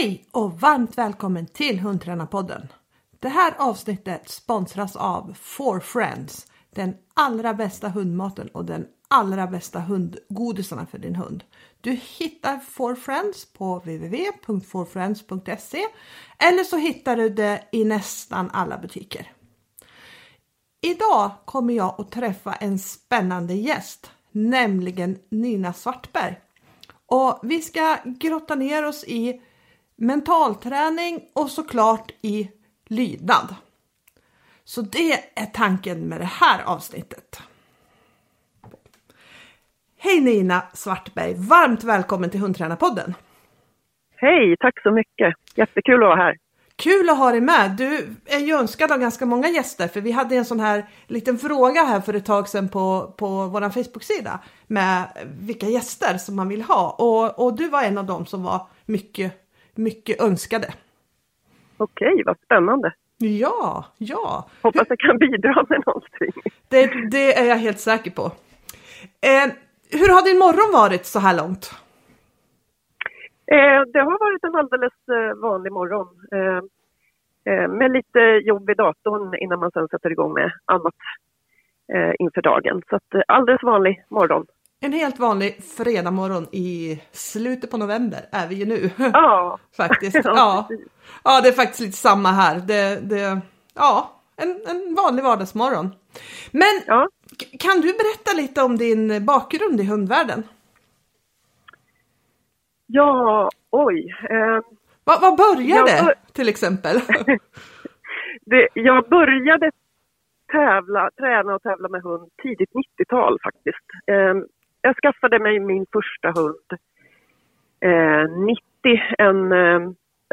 Hej och varmt välkommen till Hundtränarpodden. Det här avsnittet sponsras av Four Friends, den allra bästa hundmaten och den allra bästa hundgodisarna för din hund. Du hittar Four Friends på www.forfriends.se eller så hittar du det i nästan alla butiker. Idag kommer jag att träffa en spännande gäst, nämligen Nina Svartberg. Och vi ska grotta ner oss i mentalträning och såklart i lydnad. Så det är tanken med det här avsnittet. Hej Nina Svartberg, varmt välkommen till Hundtränarpodden. Hej, tack så mycket. Jättekul att vara här. Kul att ha dig med. Du är ju önskad av ganska många gäster för vi hade en sån här liten fråga här för ett tag sedan på, på vår Facebook-sida med vilka gäster som man vill ha och, och du var en av dem som var mycket, mycket önskade. Okej, vad spännande. Ja, ja. Hoppas jag kan bidra med någonting. Det, det är jag helt säker på. Eh, hur har din morgon varit så här långt? Eh, det har varit en alldeles eh, vanlig morgon. Eh, eh, med lite jobb i datorn innan man sen sätter igång med annat eh, inför dagen. Så att, alldeles vanlig morgon. En helt vanlig fredagmorgon i slutet på november är vi ju nu. Ja. faktiskt. Ja. ja, det är faktiskt lite samma här. Det, det, ja, en, en vanlig vardagsmorgon. Men ja. kan du berätta lite om din bakgrund i hundvärlden? Ja, oj. Eh, vad, vad började jag, till exempel? det, jag började tävla, träna och tävla med hund tidigt 90-tal faktiskt. Eh, jag skaffade mig min första hund eh, 90, en eh,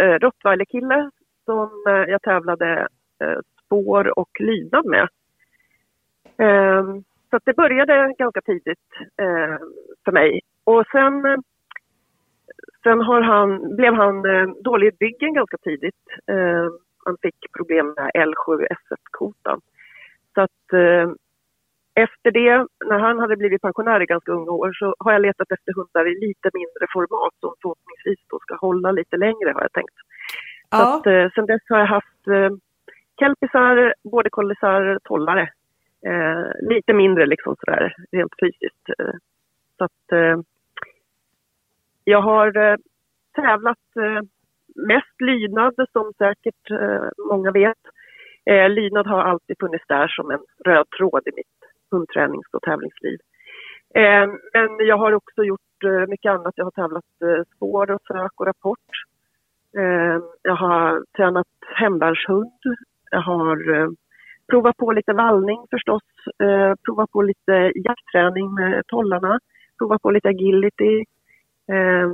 eh, rottweilerkille som eh, jag tävlade eh, spår och lydnad med. Eh, så det började ganska tidigt eh, för mig. Och sen, sen har han, blev han eh, dålig i byggen ganska tidigt. Eh, han fick problem med L7SS-kotan. Så att eh, efter det, när han hade blivit pensionär i ganska unga år, så har jag letat efter hundar i lite mindre format som förhoppningsvis då ska hålla lite längre har jag tänkt. Ja. Så att, eh, sen dess har jag haft eh, kelpisar, colliesar, tollare. Eh, lite mindre liksom sådär rent fysiskt. Eh, så att eh, jag har eh, tävlat eh, mest lydnad som säkert många vet. Eh, lydnad har alltid funnits där som en röd tråd i mitt hundtränings och tävlingsliv. Eh, men jag har också gjort eh, mycket annat. Jag har tävlat eh, spår och sök och rapport. Eh, jag har tränat hemvärnshund. Jag har eh, provat på lite vallning förstås. Eh, provat på lite jaktträning med tollarna. Provat på lite agility. Eh,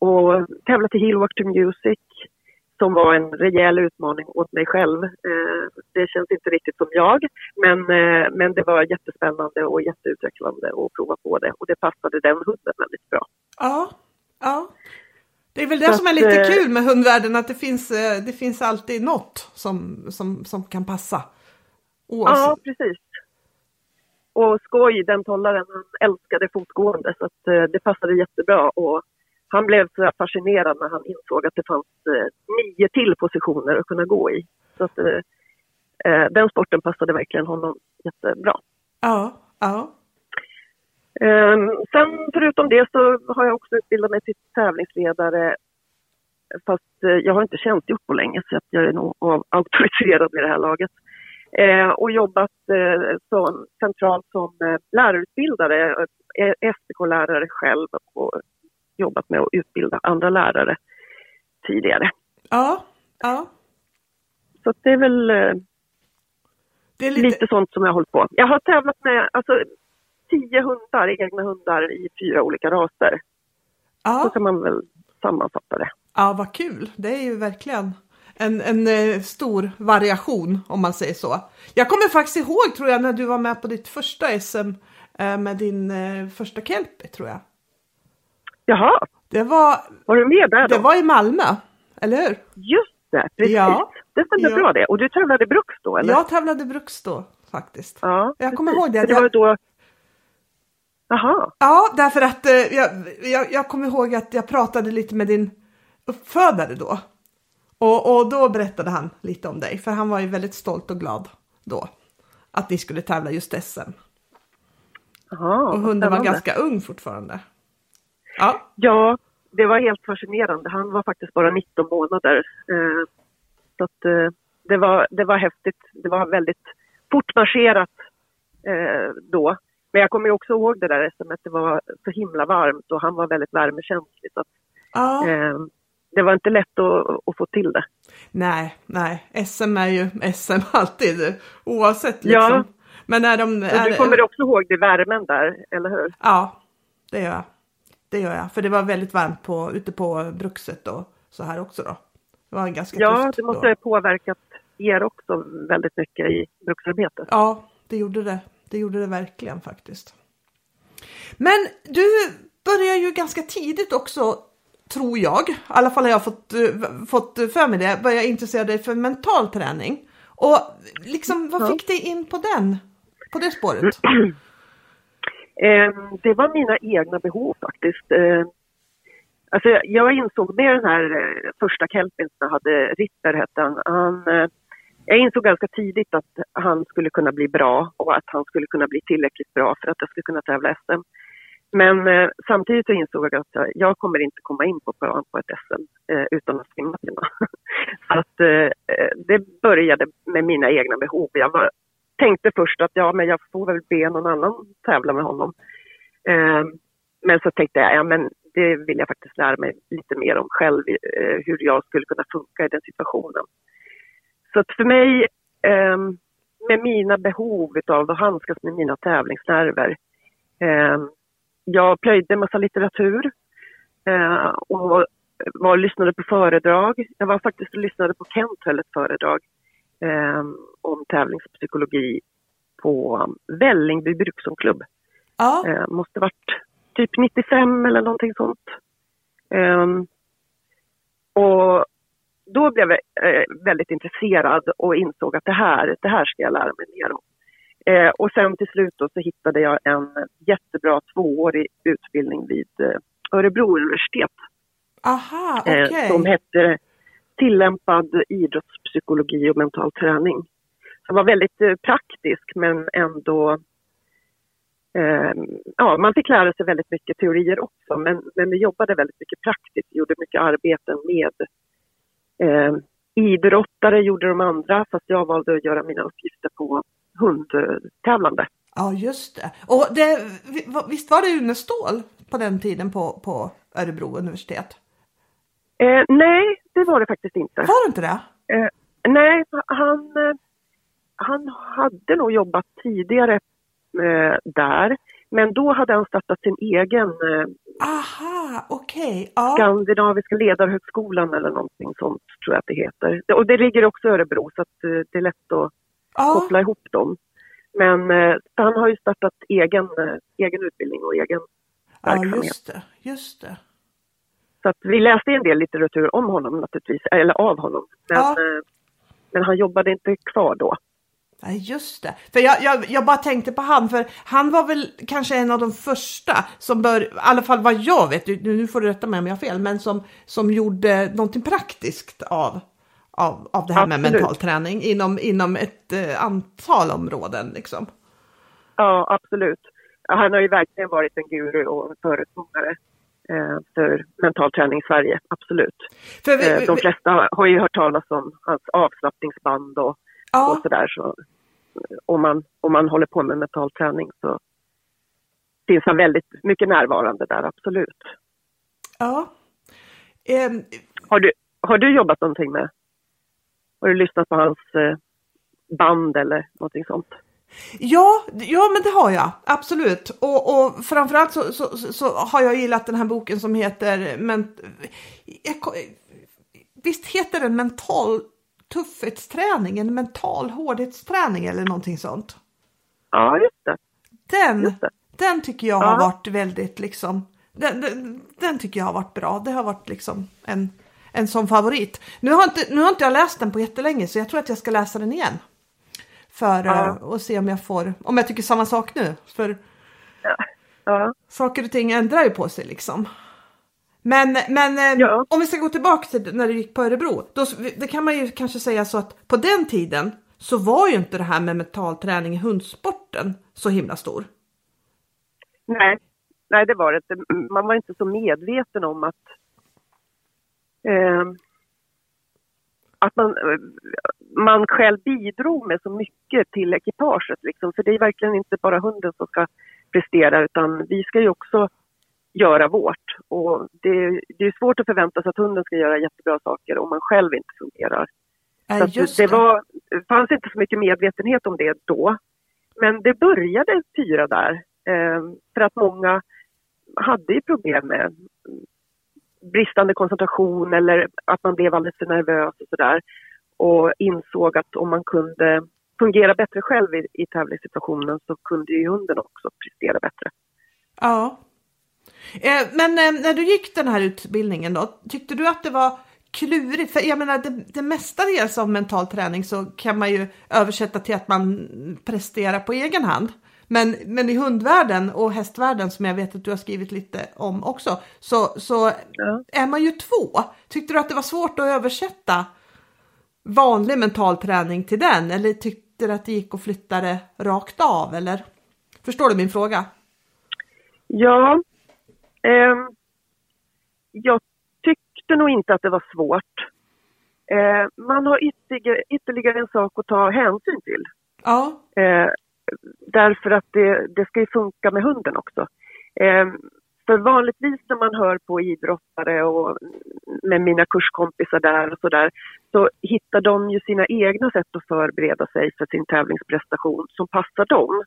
och tävlat i Heelwalk to Music som var en rejäl utmaning åt mig själv. Eh, det känns inte riktigt som jag, men, eh, men det var jättespännande och jätteutvecklande att prova på det och det passade den hunden väldigt bra. Ja, ja. Det är väl det Så som är lite att, eh, kul med hundvärlden, att det finns, det finns alltid något som, som, som kan passa. Oavsett. Ja, precis. Och skoj, den tollaren, han älskade fotgående så att det passade jättebra. Och han blev så fascinerad när han insåg att det fanns eh, nio till positioner att kunna gå i. Så att, eh, eh, den sporten passade verkligen honom jättebra. Ja, ja. Eh, sen förutom det så har jag också utbildat mig till tävlingsledare fast eh, jag har inte tjänstgjort på länge så att jag är nog auktoriserad med det här laget. Eh, och jobbat som, centralt som lärarutbildare, SPK-lärare själv och jobbat med att utbilda andra lärare tidigare. Ja, ja. Så det är väl eh, det är lite... lite sånt som jag har hållit på. Jag har tävlat med alltså, tio hundar, egna hundar i fyra olika raser. Ja. Så kan man väl sammanfatta det. Ja, vad kul. Det är ju verkligen en, en eh, stor variation om man säger så. Jag kommer faktiskt ihåg tror jag när du var med på ditt första SM eh, med din eh, första kelpie tror jag. Jaha. Det var, var du med där då? Det var i Malmö, eller hur? Just det, precis. Ja. Det stämmer ja. bra det. Och du tävlade Bruks då, eller? Jag tävlade Bruks då, faktiskt. Ja, jag kommer ihåg det. det var då... Jaha. Ja, därför att eh, jag, jag, jag kommer ihåg att jag pratade lite med din uppfödare då. Och, och då berättade han lite om dig, för han var ju väldigt stolt och glad då att ni skulle tävla just SM. Jaha, Och hunden var ganska ung fortfarande. Ja, Ja, det var helt fascinerande. Han var faktiskt bara 19 månader. Eh, så att, eh, det, var, det var häftigt. Det var väldigt fortmarscherat eh, då. Men jag kommer ju också ihåg det där som att det var så himla varmt och han var väldigt värmekänslig. Så att, ja. eh, det var inte lätt att, att få till det. nej, nej, SM är ju SM alltid oavsett Ja. liksom. Men när de är, du kommer också ihåg det värmen där, eller hur? Ja, det gör jag. Det gör jag, för det var väldigt varmt på, ute på brukset och så här också då. Det var ganska Ja, det måste ha påverkat er också väldigt mycket i bruksarbetet. Ja, det gjorde det. Det gjorde det verkligen faktiskt. Men du börjar ju ganska tidigt också, tror jag, i alla fall har jag fått, eh, fått för mig det, börja intressera dig för mental träning. Och liksom, vad fick dig in på den? På det spåret? Eh, det var mina egna behov faktiskt. Eh, alltså jag insåg med den här eh, första kelpen som jag hade, Ritter hette han, han eh, jag insåg ganska tidigt att han skulle kunna bli bra och att han skulle kunna bli tillräckligt bra för att jag skulle kunna tävla SM. Men eh, samtidigt så insåg jag att jag- kommer inte komma in på plan på ett SM eh, utan att simma. Så att eh, eh, det började med mina egna behov. Jag var, tänkte först att ja, men jag får väl be någon annan tävla med honom. Eh, men så tänkte jag, ja men det vill jag faktiskt lära mig lite mer om själv, eh, hur jag skulle kunna funka i den situationen. Så att för mig, eh, med mina behov av att handskas med mina tävlingsnerver, eh, jag plöjde en massa litteratur eh, och var och lyssnade på föredrag. Jag var faktiskt och lyssnade på Kent höll ett föredrag eh, om tävlingspsykologi på Vällingby bruksklubb. Ja, Eh, måste varit typ 95 eller någonting sånt. Ehm, och då blev jag eh, väldigt intresserad och insåg att det här, det här ska jag lära mig mer om. Eh, och sen till slut då så hittade jag en jättebra tvåårig utbildning vid eh, Örebro universitet aha, eh, okej. som hette tillämpad idrottspsykologi och mental träning. Den var väldigt eh, praktisk men ändå eh, ja, man fick lära sig väldigt mycket teorier också men, men vi jobbade väldigt mycket praktiskt, Vi gjorde mycket arbeten med eh, idrottare gjorde de andra fast jag valde att göra mina uppgifter på hundtävlande. Ja, just det. Och det, visst var det Une Ståhl på den tiden på, på Örebro universitet? Eh, nej, det var det faktiskt inte. Var det inte det? Eh, nej, han, eh, han hade nog jobbat tidigare eh, där. Men då hade han startat sin egen eh, Aha, okej. Ja. Skandinaviska ledarhögskolan eller någonting sånt tror jag att det heter. Och det ligger också i Örebro så det är lätt att ja. koppla ihop dem. Men han har ju startat egen, egen utbildning och egen ja, verksamhet. just det. Just det. Så att vi läste en del litteratur om honom naturligtvis, eller av honom. Men, Ja. eh, men han jobbade inte kvar då. Nej, just det. För jag, jag, jag bara tänkte på han, för han var väl kanske en av de första som bör, i alla fall vad jag vet, nu, nu får du rätta mig om jag har fel, men som, som gjorde någonting praktiskt av, av, av det här med Absolut. mental träning inom, inom ett eh, antal områden liksom. Ja, absolut. Han har ju verkligen varit en guru och en för mental träning i Sverige, absolut. För vi, Eh, de flesta har- ju hört talas om hans avslappningsband och, och ja, sådär. Så, eh, om, man, om man håller på med mental träning så finns han väldigt mycket närvarande där, absolut. ja. Ehm, Har du, har du jobbat någonting med? Har du lyssnat på hans eh, band eller någonting sånt? Ja, ja, men det har jag absolut. Och, och framförallt så, så, så, har jag gillat den här boken som heter men, jag, Visst heter den mental tuffhetsträning, en mental hårdhetsträning eller någonting sånt. Ja, just det. Den, Just det. den tycker jag Ja. har varit väldigt liksom, den, den, den tycker jag har varit bra. Det har varit liksom en, en sån favorit. Nu har, inte, nu har inte jag läst den på jättelänge så jag tror att jag ska läsa den igen. För Ja. att se om jag får, om jag tycker samma sak nu. För Ja. saker och ting ändrar ju på sig liksom. Men, men eh, Ja. om vi ska gå tillbaka till när du gick på Örebro, då, det kan man ju kanske säga så att på den tiden så var ju inte det här med mental träning i hundsporten så himla stor. Nej, nej det var det inte. Man var inte så medveten om att eh, att man, eh, man själv bidrog med så mycket till ekipaget. Liksom. För det är verkligen inte bara hunden som ska prestera utan vi ska ju också göra vårt. Och det, det är svårt att förvänta sig att hunden ska göra jättebra saker om man själv inte fungerar. Just det, det. var, det fanns inte så mycket medvetenhet om det då. Men det började pyra där. Eh, för att många hade ju problem med bristande koncentration eller att man blev alldeles för nervös och sådär. Och insåg att om man kunde fungera bättre själv i, i tävlingssituationen så kunde ju hunden också prestera bättre. Ja. Eh, men eh, när du gick den här utbildningen då, tyckte du att det var klurigt? För jag menar, det, det mestadels av mental träning så kan man ju översätta till att man presterar på egen hand. Men, men i hundvärlden och hästvärlden som jag vet att du har skrivit lite om också, så, så Ja. är man ju två. Tyckte du att det var svårt att översätta vanlig mental träning till den? Eller tyckte du att det gick att flytta det rakt av? Eller? Förstår du min fråga? Ja, ehm, jag tyckte nog inte att det var svårt. Eh, man har ytterligare, ytterligare en sak att ta hänsyn till. Ja. Eh, därför att det, det ska ju funka med hunden också. För vanligtvis när man hör på idrottare och med mina kurskompisar där och sådär så hittar de ju sina egna sätt att förbereda sig för sin tävlingsprestation som passar dem.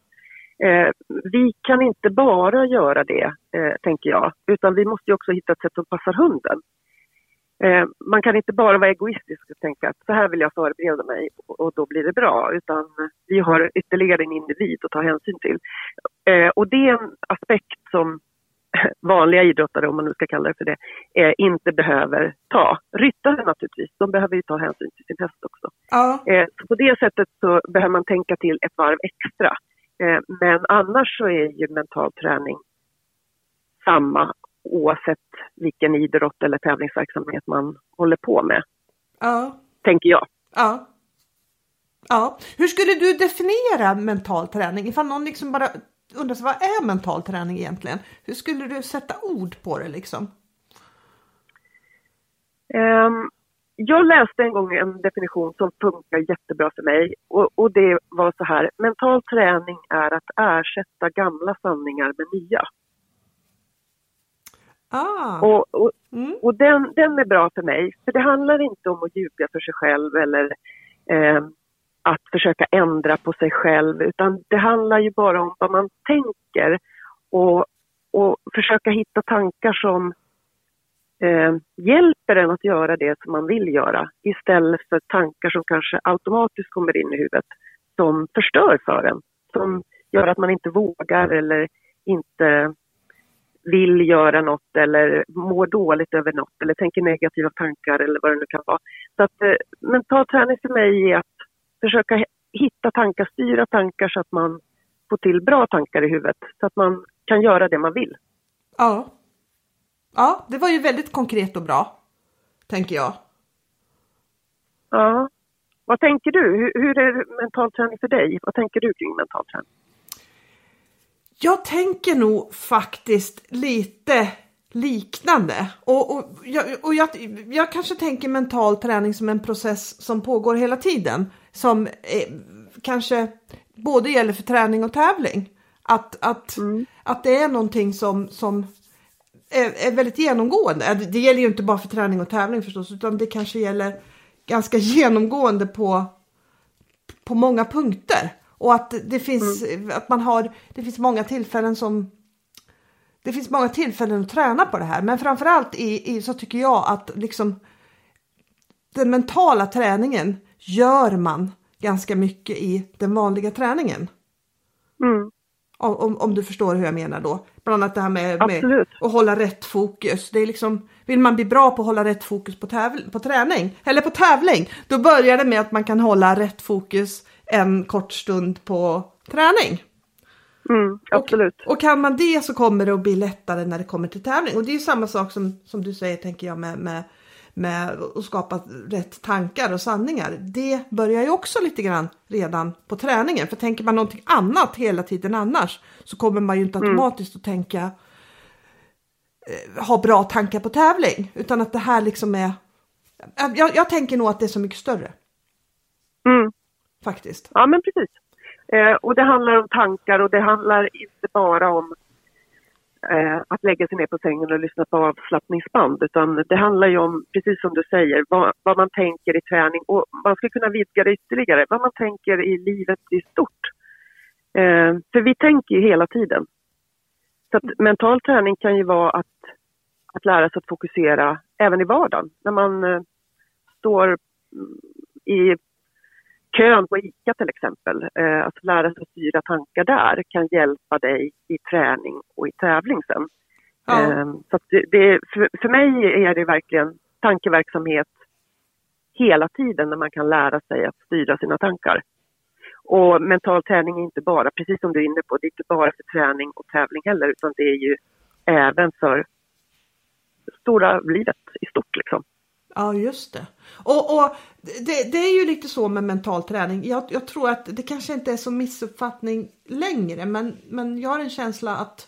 Eh, vi kan inte bara göra det, eh, tänker jag, utan vi måste ju också hitta ett sätt som passar hunden. Eh, man kan inte bara vara egoistisk och tänka att så här vill jag förbereda mig och, och då blir det bra, utan vi har ytterligare en individ att ta hänsyn till. Eh, och det är en aspekt som vanliga idrottare, om man nu ska kalla det för det, eh, inte behöver ta. Ryttare naturligtvis, de behöver ju ta hänsyn till sin häst också. Ja. Eh, så på det sättet så behöver man tänka till ett varv extra. Eh, men annars så är ju mental träning samma oavsett vilken idrott eller tävlingsverksamhet man håller på med, Ja. tänker jag. Ja. Ja. Hur skulle du definiera mental träning? Ifall någon liksom bara undrar vad är mental träning egentligen? Hur skulle du sätta ord på det liksom? Ehm, jag läste en gång en definition som funkar jättebra för mig och, och det var så här, mental träning är att ersätta gamla sanningar med nya. Ah. Och, och, Mm. och den, den är bra för mig, för det handlar inte om att ljuga för sig själv eller eh, att försöka ändra på sig själv, utan det handlar ju bara om vad man tänker och, och försöka hitta tankar som eh, hjälper en att göra det som man vill göra istället för tankar som kanske automatiskt kommer in i huvudet som förstör för en, som gör att man inte vågar eller inte vill göra något eller mår dåligt över något eller tänker negativa tankar eller vad det nu kan vara. Så att eh, mental träning för mig är att försöka hitta tankar, styra tankar så att man får till bra tankar i huvudet så att man kan göra det man vill. Ja. Ja, det var ju väldigt konkret och bra, tänker jag. Ja. Vad tänker du? Hur, hur är mental träning för dig? Vad tänker du kring mental träning? Jag tänker nog faktiskt lite liknande. Och, och, jag, och jag, jag kanske tänker mental träning som en process som pågår hela tiden. Som eh, kanske både gäller för träning och tävling. Att, att, att det är någonting som, som är, är väldigt genomgående. Det- gäller ju inte bara för träning och tävling förstås, utan det kanske gäller ganska genomgående på, på många punkter. Och att det finns, att man har, det finns många tillfällen som det finns många tillfällen att träna på det här, men framförallt i, i, så tycker jag att liksom den mentala träningen gör man ganska mycket i den vanliga träningen. Mm. Om, om, om du förstår hur jag menar då. Bland annat det här med, med att hålla rätt fokus. Det är liksom, vill man bli bra på att hålla rätt fokus på, täv- på träning, eller på tävling, då börjar det med att man kan hålla rätt fokus en kort stund på träning. Mm, absolut. Och, och, kan man det så kommer det att bli lättare när det kommer till tävling. Och det är samma sak som, som du säger tänker jag med, med, med att skapa rätt tankar och sanningar. Det börjar ju också lite grann redan på träningen. För tänker man någonting annat hela tiden annars så kommer man ju inte mm. automatiskt mm. att tänka eh, ha bra tankar på tävling. Utan att det här liksom är jag, jag tänker nog att det är så mycket större. Mm. Faktiskt. Ja men precis. Eh, och det handlar om tankar och det handlar inte bara om eh, att lägga sig ner på sängen och lyssna på avslappningsband utan det handlar ju om, precis som du säger, vad, vad man tänker i träning och man ska kunna vidga det ytterligare, vad man tänker i livet i stort. Eh, för vi tänker ju hela tiden. Så att mental träning kan ju vara att, att lära sig att fokusera även i vardagen. När man eh, står i kön på ICA till exempel, eh, att lära sig att styra tankar där kan hjälpa dig i träning och i tävling sen. Ja. Eh, så det, för mig är det verkligen tankeverksamhet hela tiden när man kan lära sig att styra sina tankar. Och mental träning är inte bara, precis som du är inne på, det är inte bara för träning och tävling heller utan det är ju även för stora livet i stort liksom. Ja, just det. Och, och det, det, är ju lite så med mental träning. Jag, jag, tror att det kanske inte är så missuppfattning längre, men, men jag har en känsla att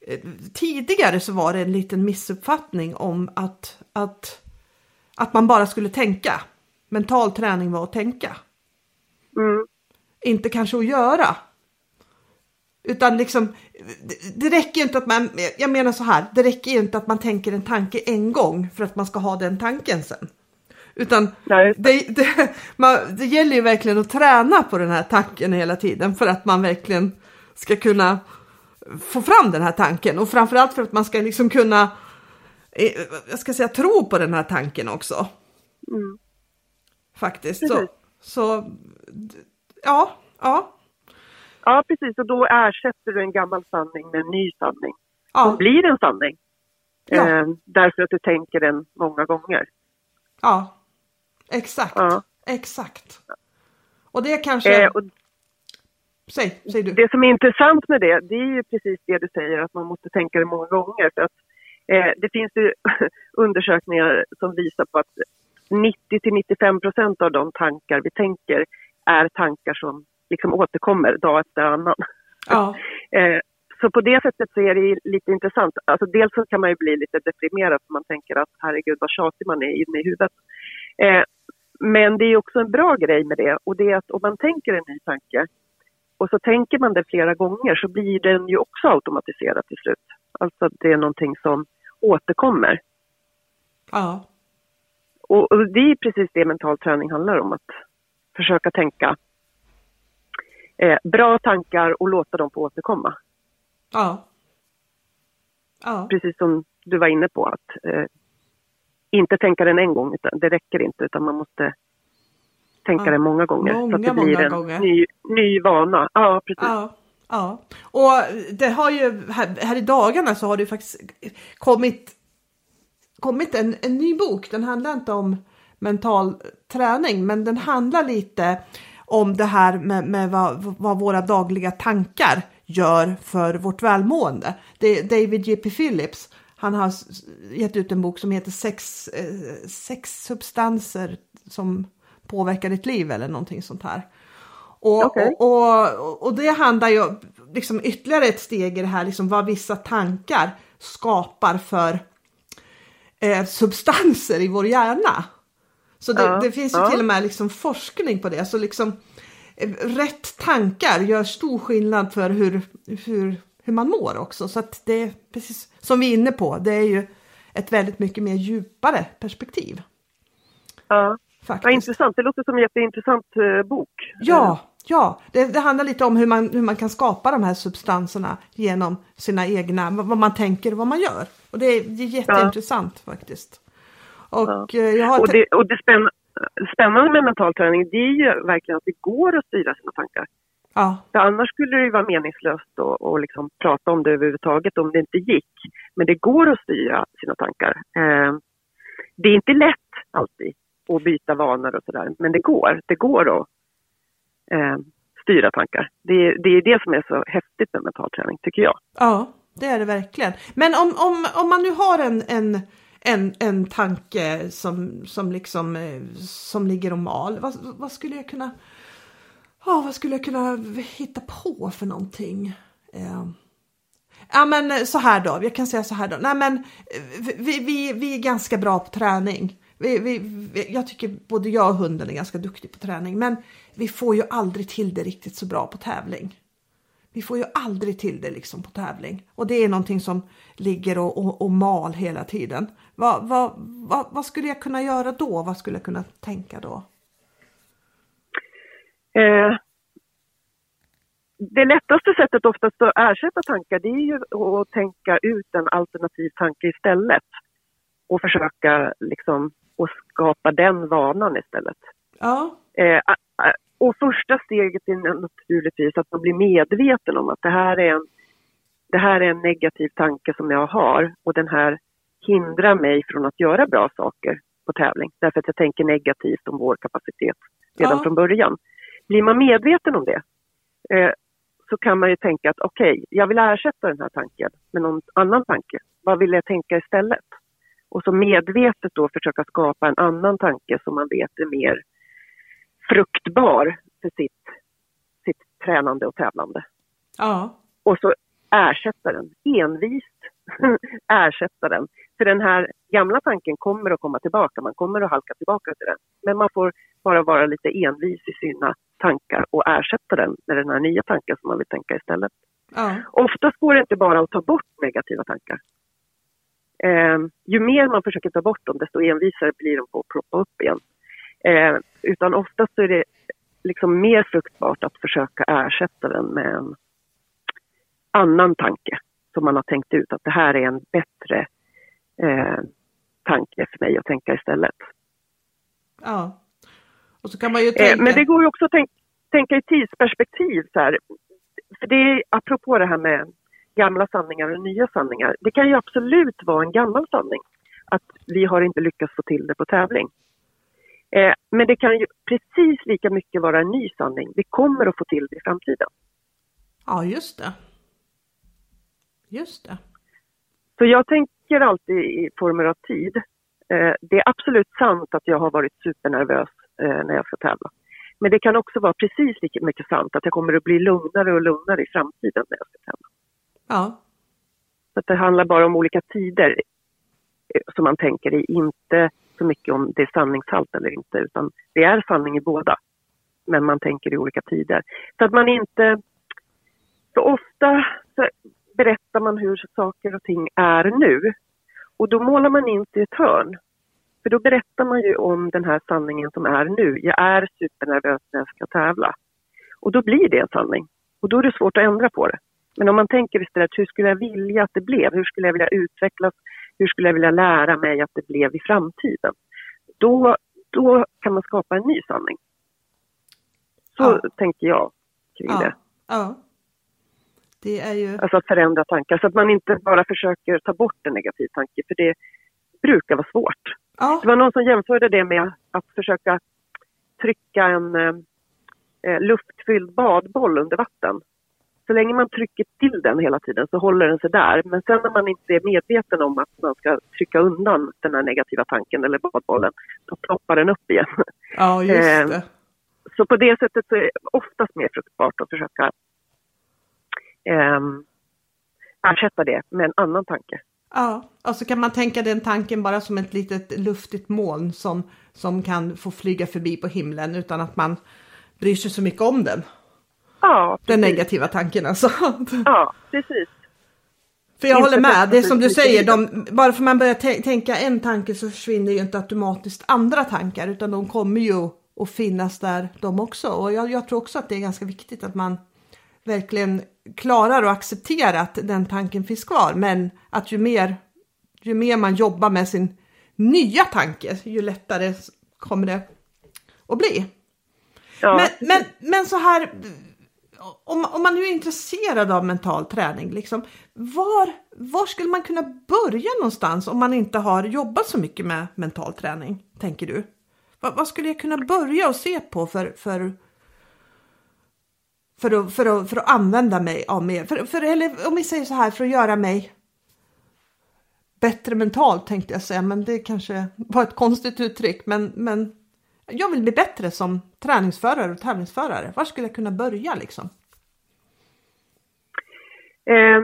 eh, tidigare så var det en liten missuppfattning om att, att, att man bara skulle tänka. Mental träning var att tänka. Mm. Inte kanske att göra. Utan liksom, det, det räcker inte att man, jag menar så här, det räcker ju inte att man tänker en tanke en gång för att man ska ha den tanken sen. Utan det, det, man, det gäller ju verkligen att träna på den här tanken hela tiden för att man verkligen ska kunna få fram den här tanken och framförallt för att man ska liksom kunna, eh, jag ska säga tro på den här tanken också. Mm. Faktiskt. Så, så, ja, ja. Ja, precis. Och då ersätter du en gammal sanning med en ny sanning. Ja. Och blir en sanning. Ja. Eh, därför att du tänker den många gånger. Ja, exakt. Ja. Exakt. Och det kanske... Eh, och säg, säg du. Det som är intressant med det, det är ju precis det du säger, att man måste tänka det många gånger. För att, eh, det finns ju undersökningar som visar på att 90 till 95 procent av de tankar vi tänker är tankar som liksom återkommer dag efter annan. Ja. eh, så på det sättet så är det lite intressant. Alltså dels så kan man ju bli lite deprimerad för man tänker att herregud vad tjatig man är inne i huvudet. Eh, men det är också en bra grej med det och det är att om man tänker en ny tanke och så tänker man det flera gånger så blir den ju också automatiserad till slut. Alltså att det är någonting som återkommer. Ja. Och, och det är precis det mental träning handlar om, att försöka tänka eh, bra tankar och låta dem få återkomma. Ja. ja. Precis som du var inne på, att eh, inte tänka den en gång, utan det räcker inte utan man måste tänka ja. den många gånger. Många, så att det blir en gånger. ny, ny vana. Ja, precis. Ja. Ja, och det har ju här, här, i dagarna så har det faktiskt kommit, kommit en, en ny bok. Den handlar inte om mental träning, men den handlar lite om det här med, med vad, vad, våra dagliga tankar gör för vårt välmående. Det är David J.P. Phillips. Han har gett ut en bok som heter Sex, eh, sex substanser som påverkar ditt liv eller någonting sånt här. Och, okay. och, och, och, det handlar ju liksom ytterligare ett steg i det här, liksom vad vissa tankar skapar för eh, substanser i vår hjärna. Så det, ja, det finns ju ja. till och med liksom forskning på det. Så liksom, eh, rätt tankar gör stor skillnad för hur, hur, hur man mår också. Så att det är precis som vi är inne på, det är ju ett väldigt mycket mer djupare perspektiv. Ja, Faktiskt. intressant. Det låter som en jätteintressant uh, bok. Ja, ja. Det, det, handlar lite om hur man, hur man kan skapa de här substanserna genom sina egna, vad man tänker och vad man gör. Och det är, det är jätteintressant ja. faktiskt. Och, ja. Eh, jag har och det, och det spänn, spännande med mental träning det är ju verkligen att det går att styra sina tankar. Ja. För annars skulle det ju vara meningslöst att och liksom prata om det överhuvudtaget om det inte gick. Men det går att styra sina tankar. Eh, det är inte lätt alltid att byta vanor och sådär, men det går. Det går att eh, styra tankar. Det, det är det som är så häftigt med mental träning, tycker jag. Ja, det är det verkligen. Men om, om, om man nu har en, en, en, en tanke som, som liksom eh, som ligger och mal, vad, vad skulle jag kunna oh, vad skulle jag kunna hitta på för någonting? Eh, ja men eh, så här då, jag kan säga så här då. Nej men eh, vi, vi, vi är ganska bra på träning. Vi, vi, jag tycker både jag och hunden är ganska duktig på träning men vi får ju aldrig till det riktigt så bra på tävling. Vi får ju aldrig till det liksom på tävling och det är någonting som ligger och, och, och mal hela tiden. Vad, vad, vad, vad, skulle jag kunna göra då? Vad skulle jag kunna tänka då? Eh, det lättaste sättet oftast att ersätta tankar det är ju att tänka ut en alternativ tanke istället och försöka liksom och skapa den vanan istället. Ja. Eh, och första steget är naturligtvis att man blir medveten om att det här, är en, det här är en negativ tanke som jag har och den här hindrar mig från att göra bra saker på tävling därför att jag tänker negativt om vår kapacitet redan ja. från början. Blir man medveten om det eh, så kan man ju tänka att okej, okay, jag vill ersätta den här tanken med någon annan tanke. Vad vill jag tänka istället? Och så medvetet då försöka skapa en annan tanke som man vet är mer fruktbar för sitt, sitt tränande och tävlande. Ja. Och så ersätta den, envist ersätta den. För den här gamla tanken kommer att komma tillbaka, man kommer att halka tillbaka till den. Men man får bara vara lite envis i sina tankar och ersätta den med den här nya tanken som man vill tänka istället. Ja. Oftast går det inte bara att ta bort negativa tankar. Eh, ju mer man försöker ta bort dem, desto envisare blir de på att ploppa upp igen. Eh, utan oftast är det liksom mer fruktbart att försöka ersätta den med en annan tanke som man har tänkt ut att det här är en bättre eh, tanke för mig att tänka istället. Ja. Och så kan man ju tänka... Eh, men det går ju också att tänka, tänka i tidsperspektiv. Så här. För det är apropå det här med gamla sanningar och nya sanningar. Det kan ju absolut vara en gammal sanning att vi har inte lyckats få till det på tävling. Eh, men det kan ju precis lika mycket vara en ny sanning. Vi kommer att få till det i framtiden. Ja, just det. Just det. Så jag tänker alltid i former av tid. Eh, det är absolut sant att jag har varit supernervös eh, när jag ska tävla. Men det kan också vara precis lika mycket sant att jag kommer att bli lugnare och lugnare i framtiden när jag ska tävla. Ja. Så det handlar bara om olika tider eh, som man tänker i, inte så mycket om det är sanningshalt eller inte, utan det är sanning i båda. Men man tänker i olika tider. Så att man inte... Så ofta så berättar man hur saker och ting är nu. Och då målar man in sig i ett hörn. För då berättar man ju om den här sanningen som är nu. Jag är supernervös när jag ska tävla. Och då blir det en sanning. Och då är det svårt att ändra på det. Men om man tänker istället, hur skulle jag vilja att det blev? Hur skulle jag vilja utvecklas? Hur skulle jag vilja lära mig att det blev i framtiden? Då, då kan man skapa en ny sanning. Så ja. tänker jag kring ja. det. Ja. Det är ju... Alltså att förändra tankar, så att man inte bara försöker ta bort en negativ tanke, för det brukar vara svårt. Ja. Det var någon som jämförde det med att försöka trycka en eh, luftfylld badboll under vatten så länge man trycker till den hela tiden så håller den sig där. Men sen när man inte är medveten om att man ska trycka undan den här negativa tanken eller badbollen, då ploppar den upp igen. Ja, just eh, det. Så på det sättet så är det oftast mer fruktbart att försöka eh, ersätta det med en annan tanke. Ja, och så kan man tänka den tanken bara som ett litet luftigt moln som, som kan få flyga förbi på himlen utan att man bryr sig så mycket om den. Ja, Den negativa tanken alltså. Ja, precis. För jag inte håller med, det är som du säger, de, bara för man börjar tänka en tanke så försvinner ju inte automatiskt andra tankar utan de kommer ju att finnas där de också. Och jag, jag tror också att det är ganska viktigt att man verkligen klarar att acceptera att den tanken finns kvar. Men att ju mer, ju mer man jobbar med sin nya tanke, ju lättare kommer det att bli. Ja. Men, men, men så här, om, om man nu är intresserad av mental träning, liksom, var, var skulle man kunna börja någonstans om man inte har jobbat så mycket med mental träning, tänker du? Vad, vad skulle jag kunna börja och se på för, för för att, för att, för att använda mig av mer. För, för, eller om vi säger så här, för att göra mig bättre mentalt tänkte jag säga, men det kanske var ett konstigt uttryck. Men, men jag vill bli bättre som träningsförare och tävlingsförare. Var skulle jag kunna börja liksom? Eh,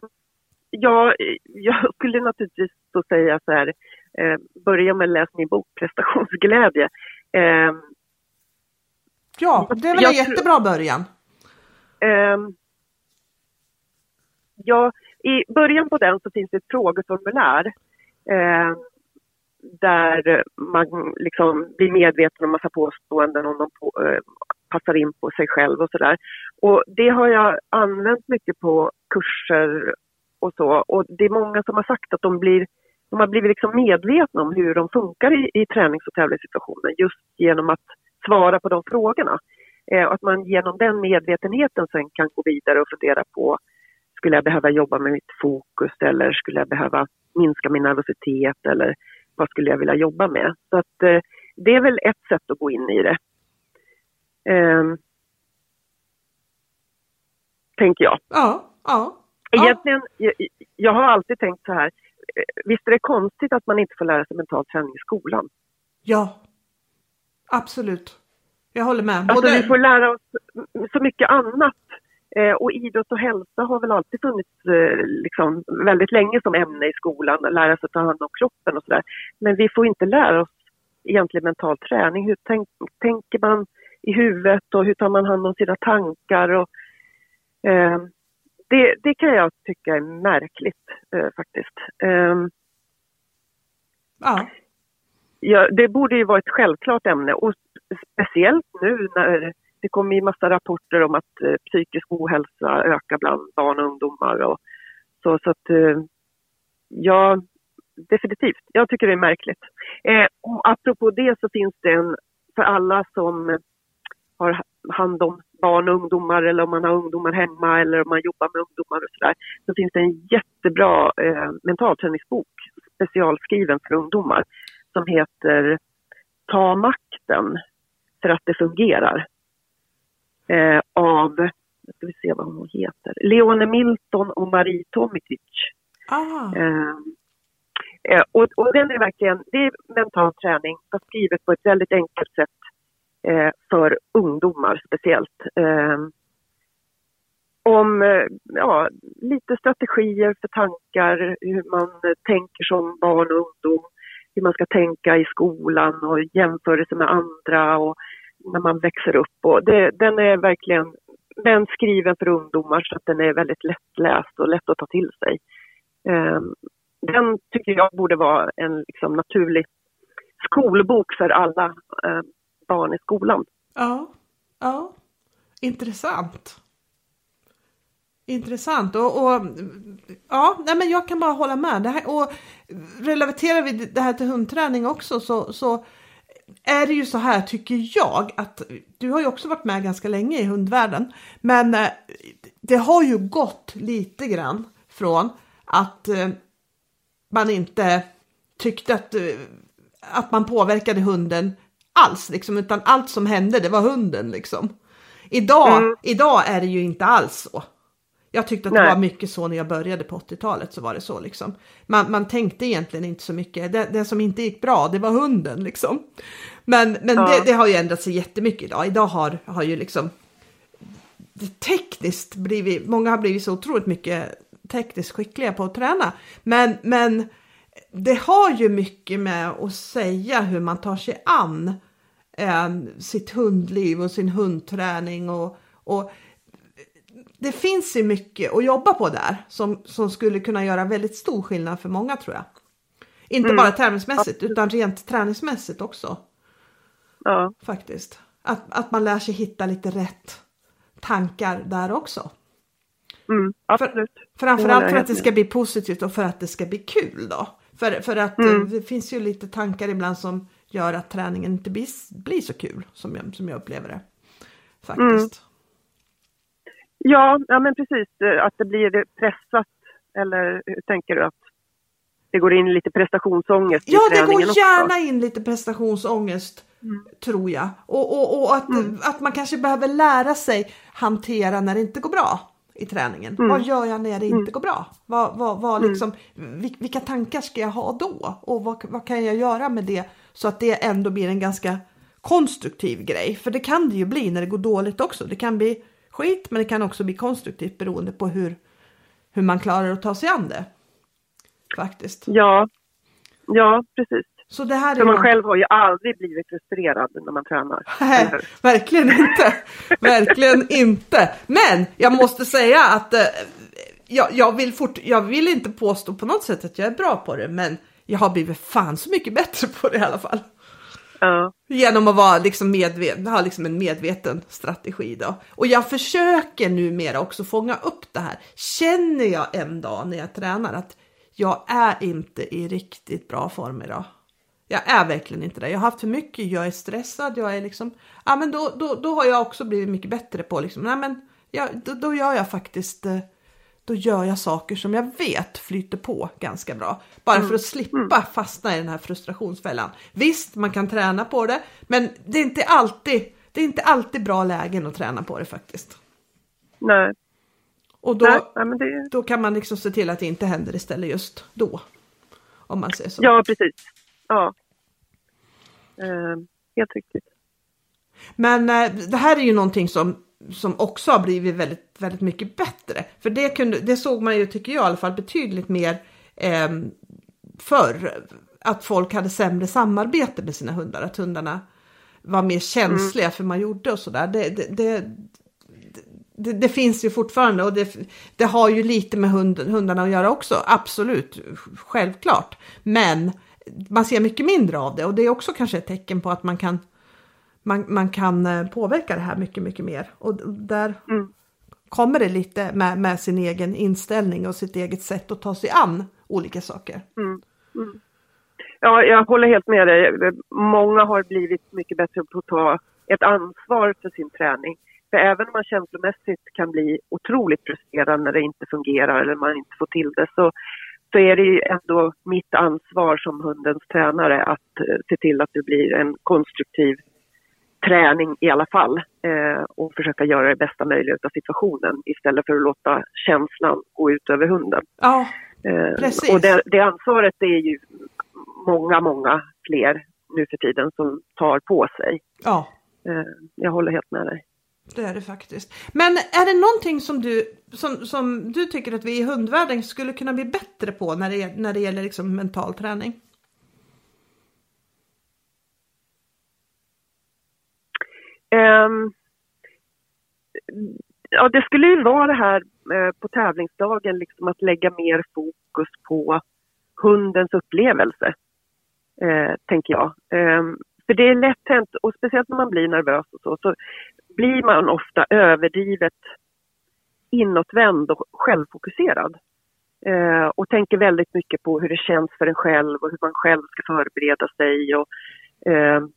ja, jag skulle naturligtvis då säga så här, eh, börja med att läsa min bok Prestationsglädje. Eh, ja, det är väl en jättebra början. Ehm, ja, i början på den så finns det ett frågeformulär eh, där man liksom blir medveten om massa påståenden om de på, eh, passar in på sig själv och sådär. Och det har jag använt mycket på kurser och så. Och det är många som har sagt att de, blir, de har blivit liksom medvetna om hur de funkar i, i tränings och tävlingssituationer just genom att svara på de frågorna. Eh, att man genom den medvetenheten sen kan gå vidare och fundera på skulle jag behöva jobba med mitt fokus eller skulle jag behöva minska min nervositet eller vad skulle jag vilja jobba med? Så att eh, det är väl ett sätt att gå in i det. Eh, tänker jag. Ja, ja. Egentligen, jag, jag har alltid tänkt så här, eh, visst är det konstigt att man inte får lära sig mental träning i skolan? Ja, absolut. Jag håller med. Alltså, vi får lära oss så mycket annat. Eh, och idrott och hälsa har väl alltid funnits eh, liksom, väldigt länge som ämne i skolan, lära sig att ta hand om kroppen och sådär. Men vi får inte lära oss egentligen mental träning. Hur tänk, tänker man i huvudet och hur tar man hand om sina tankar? Och, eh, det, det, kan jag tycka är märkligt eh, faktiskt. Ehm, ja. Ja, det borde ju vara ett självklart ämne och speciellt nu när det kom ju massa rapporter om att eh, psykisk ohälsa ökar bland barn och ungdomar och så, så att eh, ja, definitivt. Jag tycker det är märkligt. Eh, och apropå det så finns det en, för alla som har hand om barn och ungdomar eller om man har ungdomar hemma eller om man jobbar med ungdomar och sådär, så finns det en jättebra eh, mentalträningsbok specialskriven för ungdomar som heter Ta makten för att det fungerar. Eh, av, ska vi se vad hon heter, Leone Milton och Marie Tomitic. Ah. Eh, eh, och, och den är verkligen, det är mental träning fast skrivet på ett väldigt enkelt sätt eh, för ungdomar speciellt. Eh, om eh, ja, lite strategier för tankar, hur man tänker som barn och ungdom hur man ska tänka i skolan och jämförelse med andra och när man växer upp. Och det, den är verkligen den skriven för ungdomar så att den är väldigt lättläst och lätt att ta till sig. Ehm, den tycker jag borde vara en liksom, naturlig skolbok för alla ehm, barn i skolan. Ja, ja. intressant. Intressant och, och ja, nej men jag kan bara hålla med. Det här, och relaterar vi det här till hundträning också så, så är det ju så här tycker jag att du har ju också varit med ganska länge i hundvärlden, men eh, det har ju gått lite grann från att eh, man inte tyckte att, eh, att man påverkade hunden alls, liksom, utan allt som hände det var hunden liksom. Idag, mm. idag är det ju inte alls så. Jag tyckte att Nej. det var mycket så när jag började på 80-talet så var det så liksom. Man, man tänkte egentligen inte så mycket. Det, det som inte gick bra, det var hunden liksom. Men, men ja. det, det, har ju ändrat sig jättemycket idag. Idag har, har ju liksom tekniskt blivit, många har blivit så otroligt mycket tekniskt skickliga på att träna. Men, men det har ju mycket med att säga hur man tar sig an eh, sitt hundliv och sin hundträning och, och det finns ju mycket att jobba på där som, som skulle kunna göra väldigt stor skillnad för många tror jag. Inte mm. bara tävlingsmässigt utan rent träningsmässigt också. Ja. Faktiskt. Att, att man lär sig hitta lite rätt tankar där också. Mm, absolut. För, framförallt för att det ska bli positivt och för att det ska bli kul då. För, för att mm. det finns ju lite tankar ibland som gör att träningen inte blir, blir så kul som jag, som jag upplever det. Faktiskt. Ja, ja men precis. Eh, att det blir pressat. Eller hur tänker du att det går in lite prestationsångest ja, i träningen också? Ja, det går gärna också. in lite prestationsångest Mm. Tror jag. Och, och, och att, mm. att man kanske behöver lära sig hantera när det inte går bra i träningen. Mm. Vad gör jag när det inte mm. går bra? Vad, vad, vad mm. liksom, vilka tankar ska jag ha då? Och vad, vad kan jag göra med det så att det ändå blir en ganska konstruktiv grej? För det kan det ju bli när det går dåligt också. Det kan bli skit men det kan också bli konstruktivt beroende på hur, hur man klarar att ta sig an det. Faktiskt. Ja, ja precis. Så det här För man själv har ju aldrig blivit frustrerad när man tränar. Nej, verkligen inte. verkligen inte. Men jag måste säga att eh, jag, jag, vill fort, jag vill inte påstå på något sätt att jag är bra på det, men jag har blivit fan så mycket bättre på det i alla fall. Ja. Genom att vara liksom medveten, ha liksom en medveten strategi då. Och jag försöker numera också fånga upp det här. Känner jag en dag när jag tränar att jag är inte i riktigt bra form idag. Jag är verkligen inte det. Jag har haft för mycket, jag är stressad, jag är liksom, ja men då, då, då har jag också blivit mycket bättre på liksom, nej men ja, då, då gör jag faktiskt, eh, då gör jag saker som jag vet flyter på ganska bra. Bara mm. för att slippa mm. fastna i den här frustrationsfällan. Visst, man kan träna på det, men det är inte alltid, det är inte alltid bra lägen att träna på det faktiskt. Nej. Och då, nej, det... då kan man liksom se till att det inte händer istället just då. Om man säger så. Ja, precis. Ja. Eh, helt riktigt. Men eh, det här är ju någonting som, som också har blivit väldigt, väldigt mycket bättre. För det, kunde, det såg man ju, tycker jag i alla fall, betydligt mer eh, förr. Att folk hade sämre samarbete med sina hundar, att hundarna var mer känsliga mm. för man gjorde och sådär. Det, det, det, det, det, finns ju fortfarande och det, det har ju lite med hund, hundarna att göra också, absolut, självklart. Men man ser mycket mindre av det och det är också kanske ett tecken på att man kan, man, man kan eh, påverka det här mycket, mycket mer. Och där mm. kommer det lite med, med sin egen inställning och sitt eget sätt att ta sig an olika saker. Mm. Mm. Ja, jag håller helt med dig. Många har blivit mycket bättre på att ta ett ansvar för sin träning. För även om man känslomässigt kan bli otroligt frustrerad när det inte fungerar eller man inte får till det så så är det ju ändå mitt ansvar som hundens tränare att eh, se till att det blir en konstruktiv träning i alla fall eh, och försöka göra det bästa möjliga av situationen istället för att låta känslan gå ut över hunden. Ja, eh, precis. och det, det ansvaret är ju många, många fler nu för tiden som tar på sig. Ja. Eh, jag håller helt med dig. Det är det faktiskt. Men är det någonting som du, som, som du tycker att vi i hundvärlden skulle kunna bli bättre på när det, när det gäller liksom mental träning? Um, ja, det skulle ju vara det här uh, på tävlingsdagen, liksom att lägga mer fokus på hundens upplevelse, uh, tänker jag. Um, för det är lätt hänt, och speciellt när man blir nervös och så, så blir man ofta överdrivet inåtvänd och självfokuserad. Eh, och tänker väldigt mycket på hur det känns för en själv och hur man själv ska förbereda sig och ehm,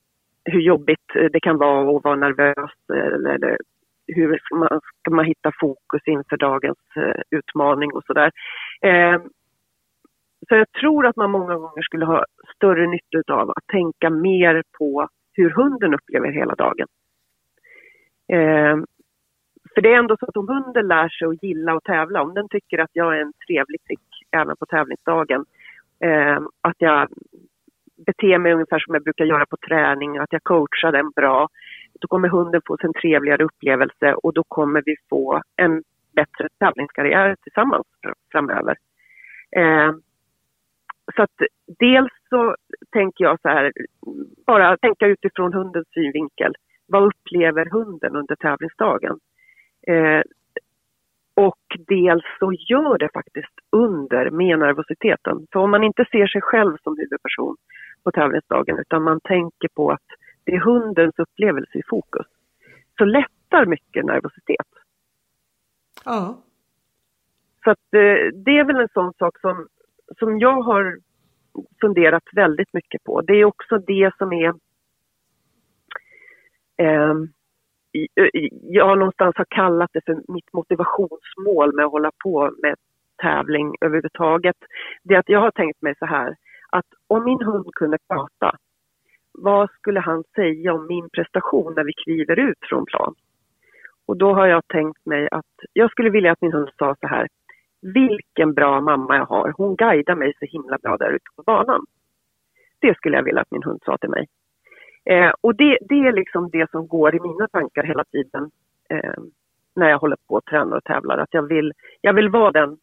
hur jobbigt det kan vara att vara nervös eh, eller, hur ska man, ska man hitta fokus inför dagens eh, utmaning och sådär. Eh, så jag tror att man många gånger skulle ha större nytta av att tänka mer på hur hunden upplever hela dagen. Eh, för det är ändå så att om hunden lär sig att gilla att tävla, om den tycker att jag är en trevlig prick även på tävlingsdagen, eh, att jag bete mig ungefär som jag brukar göra på träning, att jag coachar den bra, då kommer hunden få en trevligare upplevelse och då kommer vi få en bättre tävlingskarriär tillsammans framöver. Eh, så att dels så tänker jag så här, bara tänka utifrån hundens synvinkel vad upplever hunden under tävlingsdagen? Eh, och dels så gör det faktiskt under med nervositeten. För om man inte ser sig själv som huvudperson på tävlingsdagen utan man tänker på att det är hundens upplevelse i fokus så lättar mycket nervositet. Ja. Så att, eh, det är väl en sån sak som, som jag har funderat väldigt mycket på. Det är också det som är eh, jag någonstans har kallat det för mitt motivationsmål med att hålla på med tävling överhuvudtaget. Det är att jag har tänkt mig så här att om min hund kunde prata vad skulle han säga om min prestation när vi kliver ut från plan? Och då har jag tänkt mig att jag skulle vilja att min hund sa så här. Vilken bra mamma jag har. Hon guidar mig så himla bra där ute på banan. Det skulle jag vilja att min hund sa till mig. Eh, och det, det är liksom det som går i mina tankar hela tiden eh, när jag håller på och tränar och tävlar. Att jag vill, jag vill vara den